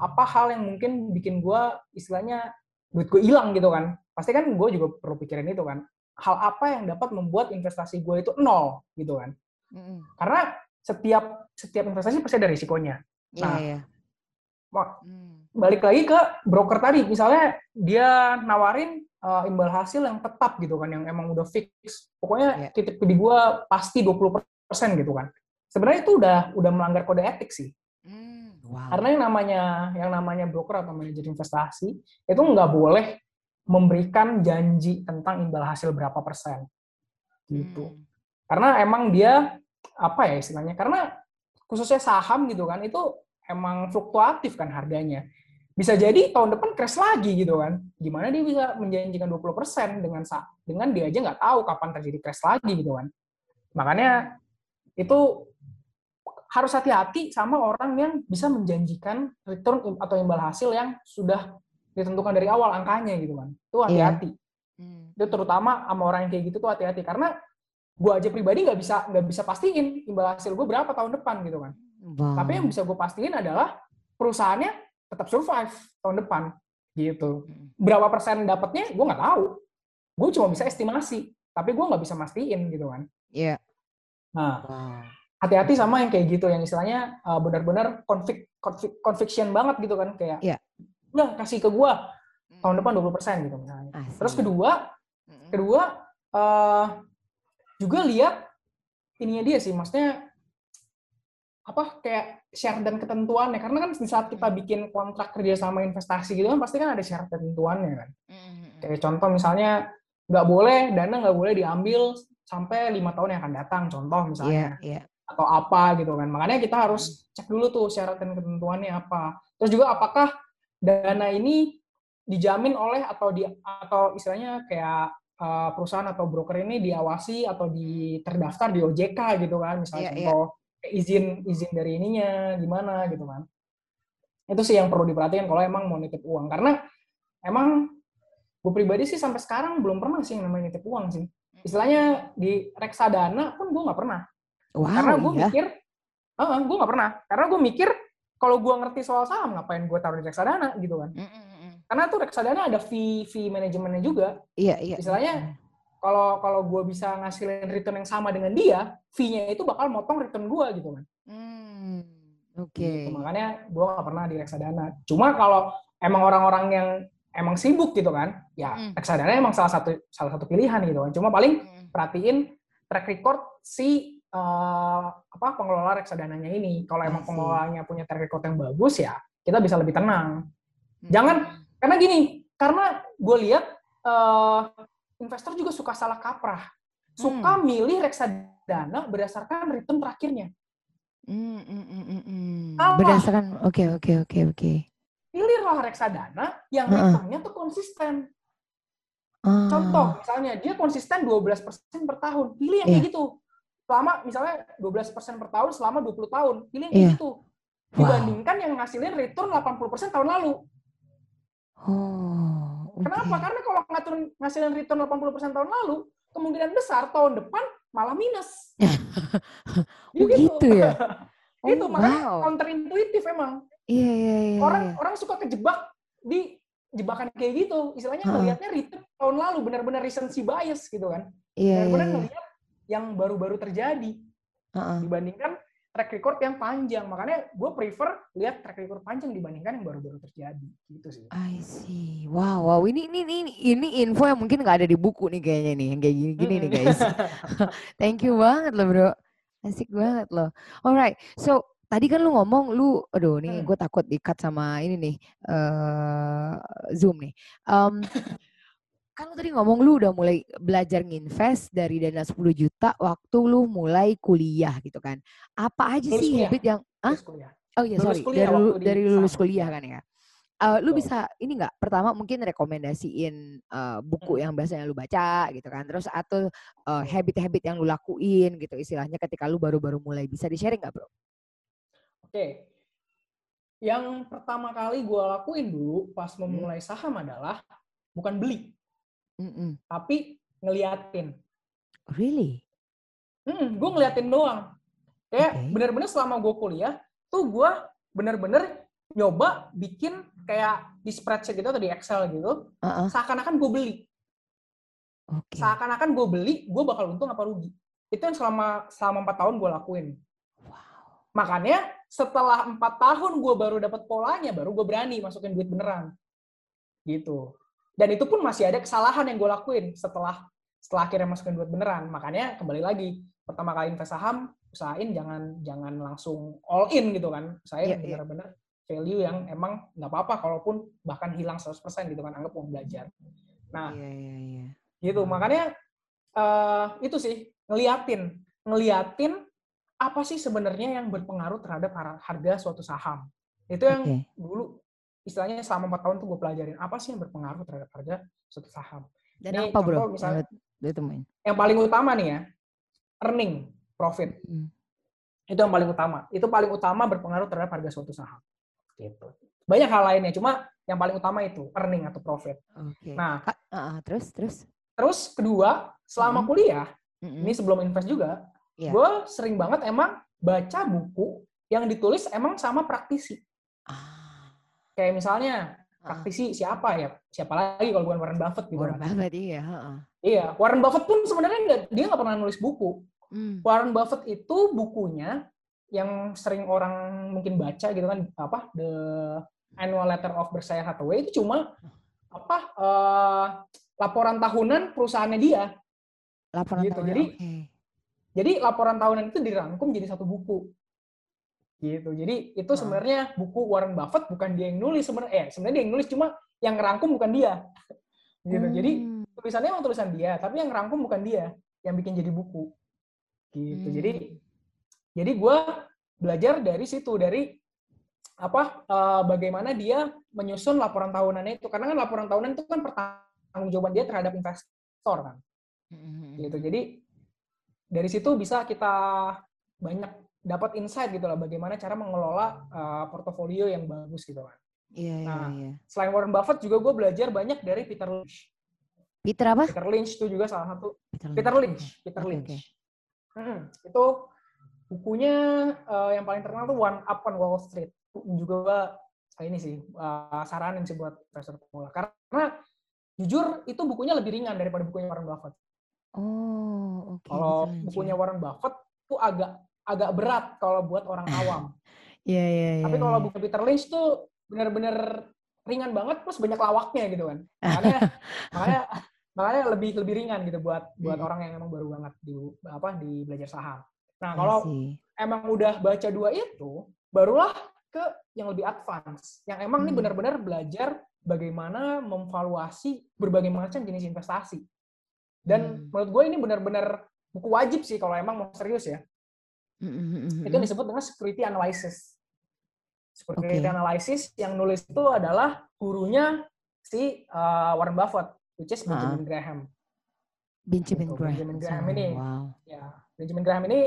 apa hal yang mungkin bikin gue istilahnya duit gue hilang gitu kan, pasti kan gue juga perlu pikirin itu kan, hal apa yang dapat membuat investasi gue itu nol gitu kan, Mm-mm. karena setiap setiap investasi pasti ada risikonya. Iya, Nah, iya. Wah, Hmm. balik lagi ke broker tadi misalnya dia nawarin uh, imbal hasil yang tetap gitu kan yang emang udah fix pokoknya Iya. titip di gua pasti 20% gitu kan sebenarnya itu udah udah melanggar kode etik sih Hmm, wow. karena yang namanya yang namanya broker atau manajer investasi itu nggak boleh memberikan janji tentang imbal hasil berapa persen gitu Hmm. karena emang dia apa ya istilahnya karena khususnya saham gitu kan itu emang fluktuatif kan harganya bisa jadi tahun depan crash lagi gitu kan. Gimana dia bisa menjanjikan 20% dengan sa- dengan dia aja nggak tahu kapan terjadi crash lagi gitu kan. Makanya itu harus hati-hati sama orang yang bisa menjanjikan return atau imbal hasil yang sudah ditentukan dari awal angkanya gitu kan. Itu Iya. hati-hati. Hmm. Itu terutama sama orang yang kayak gitu tuh hati-hati karena gue aja pribadi nggak bisa nggak bisa pastiin imbal hasil gue berapa tahun depan gitu kan. Wow. Tapi yang bisa gue pastiin adalah perusahaannya tetap survive tahun depan gitu. Mm. Berapa persen dapatnya gue nggak tahu. Gue cuma bisa estimasi, tapi gue nggak bisa mastiin gitu kan. Iya. Nah, Wow. hati-hati sama yang kayak gitu yang istilahnya uh, benar-benar convic, convic, conviction banget gitu kan kayak Iya. udah kasih ke gue tahun depan 20% gitu misalnya. Asik. Terus kedua, Mm-mm. kedua eh, juga lihat ininya dia sih maksudnya apa kayak syarat dan ketentuannya. Karena kan di saat kita bikin kontrak kerja sama investasi gitu kan pasti kan ada syarat ketentuannya kan. Mm-mm. kayak contoh misalnya nggak boleh dana nggak boleh diambil sampai lima tahun yang akan datang contoh misalnya. Iya. atau apa gitu kan. Makanya kita harus cek dulu tuh syarat dan ketentuannya apa. Terus juga apakah dana ini dijamin oleh atau di atau istilahnya kayak uh, perusahaan atau broker ini diawasi atau di terdaftar di OJK gitu kan misalnya Iya, iya. contoh kayak izin izin dari ininya gimana gitu kan itu sih yang perlu diperhatikan kalau emang mau nitip uang karena emang gue pribadi sih sampai sekarang belum pernah sih yang namanya nitip uang sih istilahnya di reksadana pun gue nggak pernah Wow, karena gue iya. mikir, gue nggak pernah. Karena gue mikir kalau gue ngerti soal saham, ngapain gue taruh di reksadana gitu kan? Mm-mm-mm. Karena tuh reksadana ada fee fee manajemennya juga. Iya, iya. Istilahnya kalau kalau gue bisa ngasilin return yang sama dengan dia, fee-nya itu bakal motong return gue gitu kan. Hmm, Oke. Gitu. Makanya gue nggak pernah di reksadana. Cuma kalau emang orang-orang yang emang sibuk gitu kan, ya Mm. reksadana emang salah satu salah satu pilihan gitu kan. Cuma paling Mm. perhatiin track record si eh, apa pengelola reksadananya ini. Kalau emang pengelolanya punya track record yang bagus ya, kita bisa lebih tenang. Mm. Jangan- Karena gini, karena gue lihat eh, investor juga suka salah kaprah, suka Hmm. milih reksadana berdasarkan return terakhirnya. Mm, mm, mm, mm, mm. Salah. Berdasarkan, oke, oke, oke, oke. Pilihlah reksadana yang Heeh. returnnya tuh konsisten. Ah, Contoh, misalnya dia konsisten 12% per tahun, pilih yang kayak Iya. gitu. Selama misalnya 12% per tahun selama 20 tahun, pilih yang kayak Iya. gitu. Wow. Dibandingkan yang ngasilin return 80% tahun lalu. Oh, oke. Kenapa? Karena kalau ngatur ngasilin return 80% tahun lalu, kemungkinan besar tahun depan malah minus. Oh, gitu ya? itu Oh, makanya wow. counterintuitif emang. Iya, iya, iya. Orang iya. orang suka kejebak di jebakan kayak gitu. Istilahnya Heeh. ngelihatnya return tahun lalu benar-benar recency bias gitu kan. Iya, iya, Benar-benar iya. ngelihat yang baru-baru terjadi Heeh. dibandingkan track record yang panjang. Makanya gue prefer lihat track record panjang dibandingkan yang baru-baru terjadi. Gitu sih. I see. Wow, wow. Ini, ini, ini, ini info yang mungkin nggak ada di buku nih kayaknya nih. Yang kayak gini-gini nih guys. Thank you banget loh bro. Asik banget loh. Alright, so tadi kan lu ngomong lu, aduh nih Hmm. gue takut di-cut sama ini nih, eh Zoom nih. Em, kan lu tadi ngomong lu udah mulai belajar nginvest dari dana 10 juta waktu lu mulai kuliah gitu kan. Apa aja Lulus sih kuliah. habit yang, ah? Oh iya Lulus sorry, dari, lu- dari lulus kuliah kan ya. Eh, lu Betul. bisa ini nggak? Pertama mungkin rekomendasiin eh, buku Hmm. yang biasanya lu baca gitu kan. Terus atau eh, habit-habit yang lu lakuin gitu istilahnya ketika lu baru-baru mulai bisa di sharing nggak bro? Oke. Yang pertama kali gue lakuin dulu pas Hmm. memulai saham adalah bukan beli, Mm-mm. tapi ngeliatin. Really? Hmm, gue ngeliatin doang. Kayak Oke. bener-bener selama gue kuliah, tuh gue bener-bener nyoba bikin kayak di spreadsheet gitu atau di Excel gitu, Uh-uh. seakan-akan gue beli. Oke. Seakan-akan gue beli, gue bakal untung apa rugi. Itu yang selama selama empat tahun gue lakuin. Wow. Makanya setelah empat tahun gue baru dapat polanya, baru gue berani masukin duit beneran. Gitu. Dan itu pun masih ada kesalahan yang gue lakuin setelah setelah akhirnya masukin duit beneran. Makanya kembali lagi, pertama kali invest saham, usahain jangan jangan langsung all in gitu kan. Usahain Iya, iya. bener-bener value yang emang nggak apa-apa kalaupun bahkan hilang 100% gitu kan, anggap uang belajar. Nah, Iya iya iya. gitu makanya eh itu sih ngeliatin ngeliatin apa sih sebenarnya yang berpengaruh terhadap har- harga suatu saham itu yang Oke. dulu istilahnya selama empat tahun tuh gue pelajarin apa sih yang berpengaruh terhadap harga suatu saham. Dan Nih, apa bro? misalnya- temuin. Yang paling utama nih ya, earning, profit. Hmm. Itu yang paling utama. Itu paling utama berpengaruh terhadap harga suatu saham. Gitu. Banyak hal lainnya, cuma yang paling utama itu earning atau profit. Oke. Nah, ah, ah, terus terus. terus kedua, selama Mm. kuliah, Mm-mm. ini sebelum invest juga, Iya. gue sering banget emang baca buku yang ditulis emang sama praktisi. Kayak misalnya praktisi siapa ya? Siapa lagi kalau bukan Warren Buffett gitu Warren kan. Buffett iya. Iya, Warren Buffett pun sebenarnya nggak dia nggak pernah nulis buku. Hmm. Warren Buffett itu bukunya yang sering orang mungkin baca gitu kan apa The Annual Letter of Berkshire Hathaway itu cuma apa eh, laporan tahunan perusahaannya dia. Laporan Gitu, tahunan, jadi- oke. Jadi laporan tahunan itu dirangkum jadi satu buku. Gitu. Jadi itu Ah. sebenarnya buku Warren Buffett bukan dia yang nulis sebenarnya. Eh, sebenarnya dia yang nulis cuma yang ngerangkum bukan dia. Gitu. Jadi Hmm. tulisannya emang tulisan dia, tapi yang ngerangkum bukan dia, yang bikin jadi buku. Gitu. Hmm. Jadi jadi gue belajar dari situ dari apa eh, bagaimana dia menyusun laporan tahunannya itu karena kan laporan tahunan itu kan pertanggungjawaban dia terhadap investor kan Mm-mm. gitu jadi dari situ bisa kita banyak dapat insight gitu lah bagaimana cara mengelola eh, portofolio yang bagus gitu kan Iya iya Nah, iya. selain Warren Buffett juga gue belajar banyak dari Peter Lynch Peter apa? Peter Lynch itu juga salah satu Peter Peter oke. Lynch Peter Oke, Lynch oke. Mm-mm. itu bukunya eh, yang paling terkenal tuh One Up on Wall Street juga eh, ini sih eh, saranin sih buat investor pemula karena jujur itu bukunya lebih ringan daripada bukunya Warren Buffett Oh, oke. kalau Peter Lynch, bukunya ya. Warren Buffett tuh agak agak berat kalau buat orang awam Iya iya iya. tapi kalau iya. buku Peter Lynch tuh bener-bener ringan banget plus banyak lawaknya gitu kan makanya makanya makanya lebih lebih ringan gitu buat buat Mm. orang yang emang baru banget di apa di belajar saham nah I kalau emang udah baca dua itu, barulah ke yang lebih advance. Yang emang ini Hmm. benar-benar belajar bagaimana memvaluasi berbagai macam jenis investasi. Dan Hmm. menurut gue ini benar-benar buku wajib sih kalau emang mau serius ya. Mm, mm, mm, mm, Itu yang disebut dengan security analysis. Security Oke. analysis yang nulis itu adalah gurunya si uh, Warren Buffett, which is. Benjamin Graham. Benjamin Gitu, Graham. Benjamin Graham ini. Wow. Ya, Benjamin Graham ini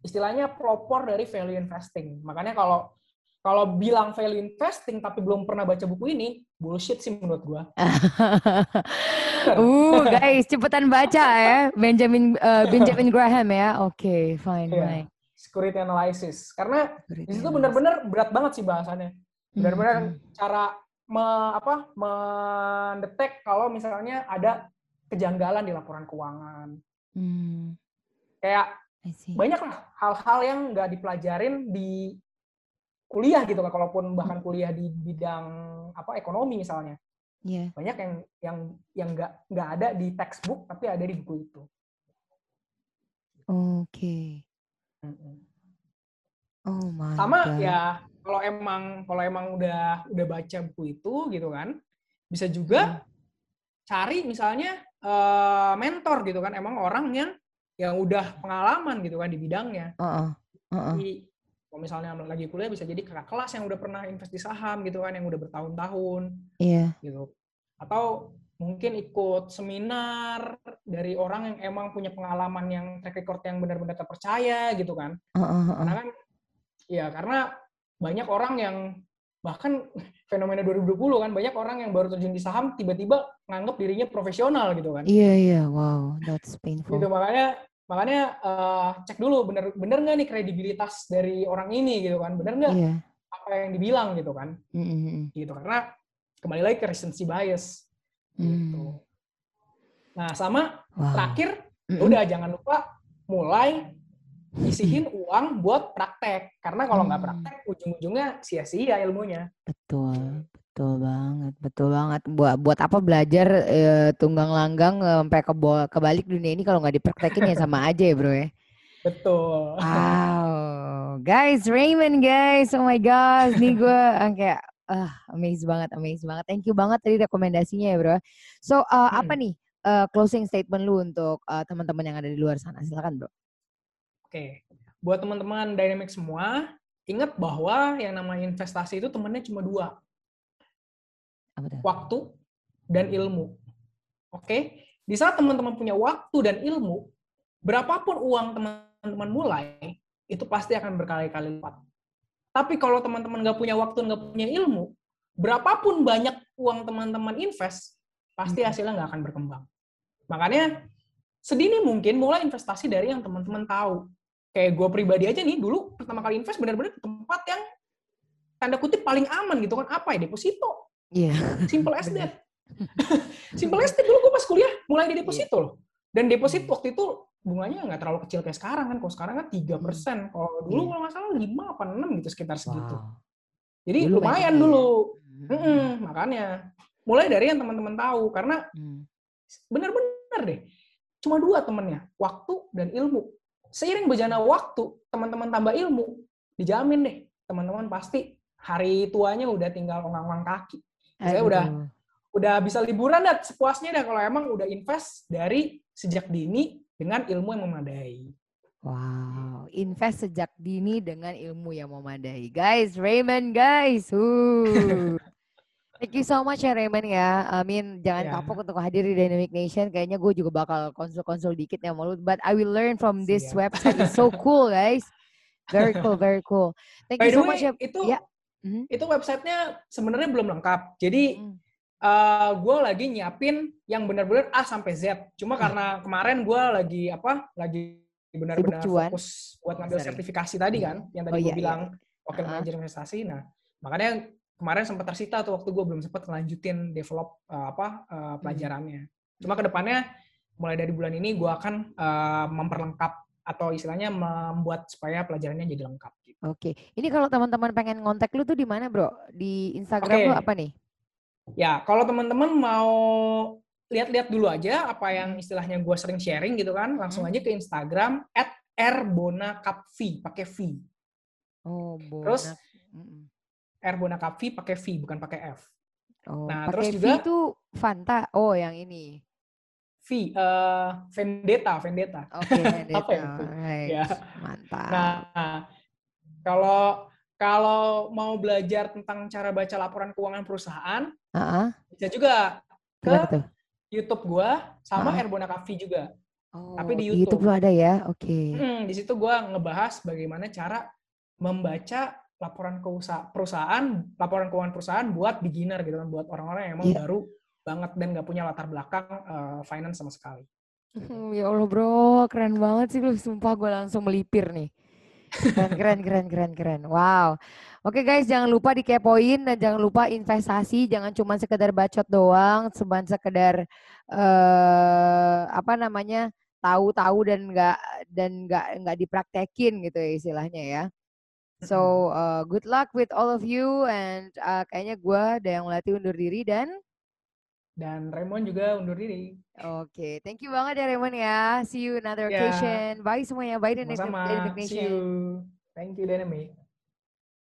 istilahnya pelopor dari value investing. Makanya kalau kalau bilang value investing tapi belum pernah baca buku ini, bullshit sih menurut gua. uh, guys, cepetan baca ya. Benjamin uh, Benjamin Graham ya. Oke, fine, Iya. fine. Security analysis. Karena Security di situ benar-benar berat banget sih bahasannya. Benar-benar hmm. cara me- apa mendetek kalau misalnya ada kejanggalan di laporan keuangan. Hmm, Kayak banyak lah hal-hal yang nggak dipelajarin di kuliah gitu kan, kalaupun bahkan kuliah di bidang apa ekonomi misalnya. Iya. banyak yang yang yang nggak nggak ada di textbook tapi ada di buku itu. Oke. Oh my Sama God. ya kalau emang kalau emang udah udah baca buku itu gitu kan, bisa juga cari misalnya eh, mentor gitu kan, emang orang yang yang udah pengalaman gitu kan di bidangnya. Uh-uh. Uh-uh. Jadi kalau misalnya lagi kuliah bisa jadi kakak kelas yang udah pernah invest di saham gitu kan, yang udah bertahun-tahun Iya. gitu. Atau mungkin ikut seminar dari orang yang emang punya pengalaman yang track record yang benar-benar terpercaya gitu kan. Uh-uh, uh-uh. Karena kan ya karena banyak orang yang bahkan fenomena 2020 kan banyak orang yang baru terjun di saham tiba-tiba nganggap dirinya profesional gitu kan. Iya iya. Wow, that's painful. Gitu makanya makanya eh, cek dulu bener bener nggak nih kredibilitas dari orang ini gitu kan. Bener nggak Iya. apa yang dibilang gitu kan. Mm, mm, mm. Gitu karena kembali lagi ke recency bias gitu. Hmm. Nah, sama Wow. terakhir Mm-mm. udah jangan lupa mulai isihin uang buat praktek karena kalau nggak Hmm. praktek ujung-ujungnya sia-sia ilmunya Betul, betul banget, betul banget. Buat buat apa belajar eh, tunggang langgang eh, sampai ke kebalik dunia ini kalau nggak dipraktekin ya sama aja ya bro ya. betul Wow, guys, Raymond guys, oh my gosh, nih gue kayak ah amazed banget, amazed banget. Thank you banget tadi rekomendasinya ya bro. So uh, apa Hmm. nih uh, closing statement lu untuk uh, teman-teman yang ada di luar sana? Silakan bro. oke buat teman-teman dynamic semua ingat bahwa yang namanya investasi itu temennya cuma dua Apa waktu dan ilmu. Oke, di saat teman-teman punya waktu dan ilmu, berapapun uang teman-teman mulai, itu pasti akan berkali-kali lipat. Tapi kalau teman-teman nggak punya waktu, nggak punya ilmu, berapapun banyak uang teman-teman invest, pasti Mhm. hasilnya nggak akan berkembang. Makanya sedini mungkin mulai investasi dari yang teman-teman tahu. Kayak gue pribadi aja nih, dulu pertama kali invest benar-benar ke tempat yang tanda kutip paling aman gitu kan. Apa ya? Deposito. Iya. Simple as that. Simple as that dulu gue pas kuliah mulai di deposito loh. Dan deposito waktu itu bunganya nggak terlalu kecil kayak sekarang kan. Kalau sekarang kan 3 persen. Kalau dulu Iya. kalau nggak salah 5 apa 6 gitu sekitar segitu. Wow. Jadi Dulu lumayan ya. dulu. Mhm. Mm-mm, makanya mulai dari yang teman-teman tahu karena Hmm. benar-benar deh cuma dua temennya waktu dan ilmu seiring berjalannya waktu teman-teman tambah ilmu dijamin deh teman-teman pasti hari tuanya udah tinggal ongkang-ongkang kaki saya udah udah bisa liburan dah sepuasnya dah kalau emang udah invest dari sejak dini dengan ilmu yang memadai Wow, invest sejak dini dengan ilmu yang memadai. Guys, Raymond guys. Thank you so much ya Raymond ya. Amin, jangan Ya. kapok untuk hadir di Dynamic Nation. Kayaknya gue juga bakal konsul-konsul dikit ya sama lu. But I will learn from this Siap. website. It's so cool guys. Very cool, very cool. Thank by you so way much ya. itu ya. Mhm. itu websitenya sebenarnya belum lengkap jadi Mm. Eh gue lagi nyiapin yang benar-benar A sampai Z. Hmm. Cuma karena kemarin gue lagi apa? Lagi benar-benar fokus buat ngambil Sorry. sertifikasi tadi kan, yang Oh, tadi iya, gue iya. bilang wakil Ah. manajer investasi. Nah, makanya kemarin sempat tersita tuh waktu gue belum sempat ngelanjutin develop eh, apa Hmm. eh, pelajarannya. Cuma ke depannya mulai dari bulan ini gue akan eh, memperlengkap atau istilahnya membuat supaya pelajarannya jadi lengkap. Gitu. Oke, ini kalau teman-teman pengen ngontak lu tuh di mana bro? Di Instagram lu Oke. apa nih? Ya, kalau teman-teman mau lihat-lihat dulu aja apa Hmm. yang istilahnya gue sering sharing gitu kan, langsung aja ke Instagram @rbonakapvi pakai V. Oh, Terus? bonak. Mm-mm. rbonakapvi pakai V bukan pakai F. Oh, Nah, terus V juga- itu Fanta. Oh, yang ini. V eh Vendetta, Vendetta. Oke, Apa ya Vendetta. itu? Alright. Ya. Mantap. Nah, kalau kalau mau belajar tentang cara baca laporan keuangan perusahaan, Heeh. bisa juga ke tuh? YouTube gua sama Ah. rbonakapvi juga. Oh, tapi di YouTube YouTube. lu ada ya? Oke. Hmm, di situ gue ngebahas bagaimana cara membaca laporan keusa- perusahaan, laporan keuangan perusahaan buat beginner gitu kan, buat orang-orang yang emang Iya. baru banget dan nggak punya latar belakang eh, finance sama sekali. Ya Allah bro, keren banget sih lu. Sumpah gue langsung melipir nih. Keren, keren, keren, keren, keren. Wow. Oke guys, jangan lupa dikepoin dan jangan lupa investasi. Jangan cuma sekedar bacot doang, cuman sekedar eh apa namanya tahu-tahu dan nggak dan nggak nggak dipraktekin gitu ya istilahnya ya. So uh, good luck with all of you and uh, kayaknya gue Dayang Melati undur diri dan Dan Raymond juga undur diri. Oke, thank you banget ya Raymond ya. See you another Ya. occasion. Bye semuanya. Bye Dynamic. Dynamic See Nation. you. Thank you, Dynamic.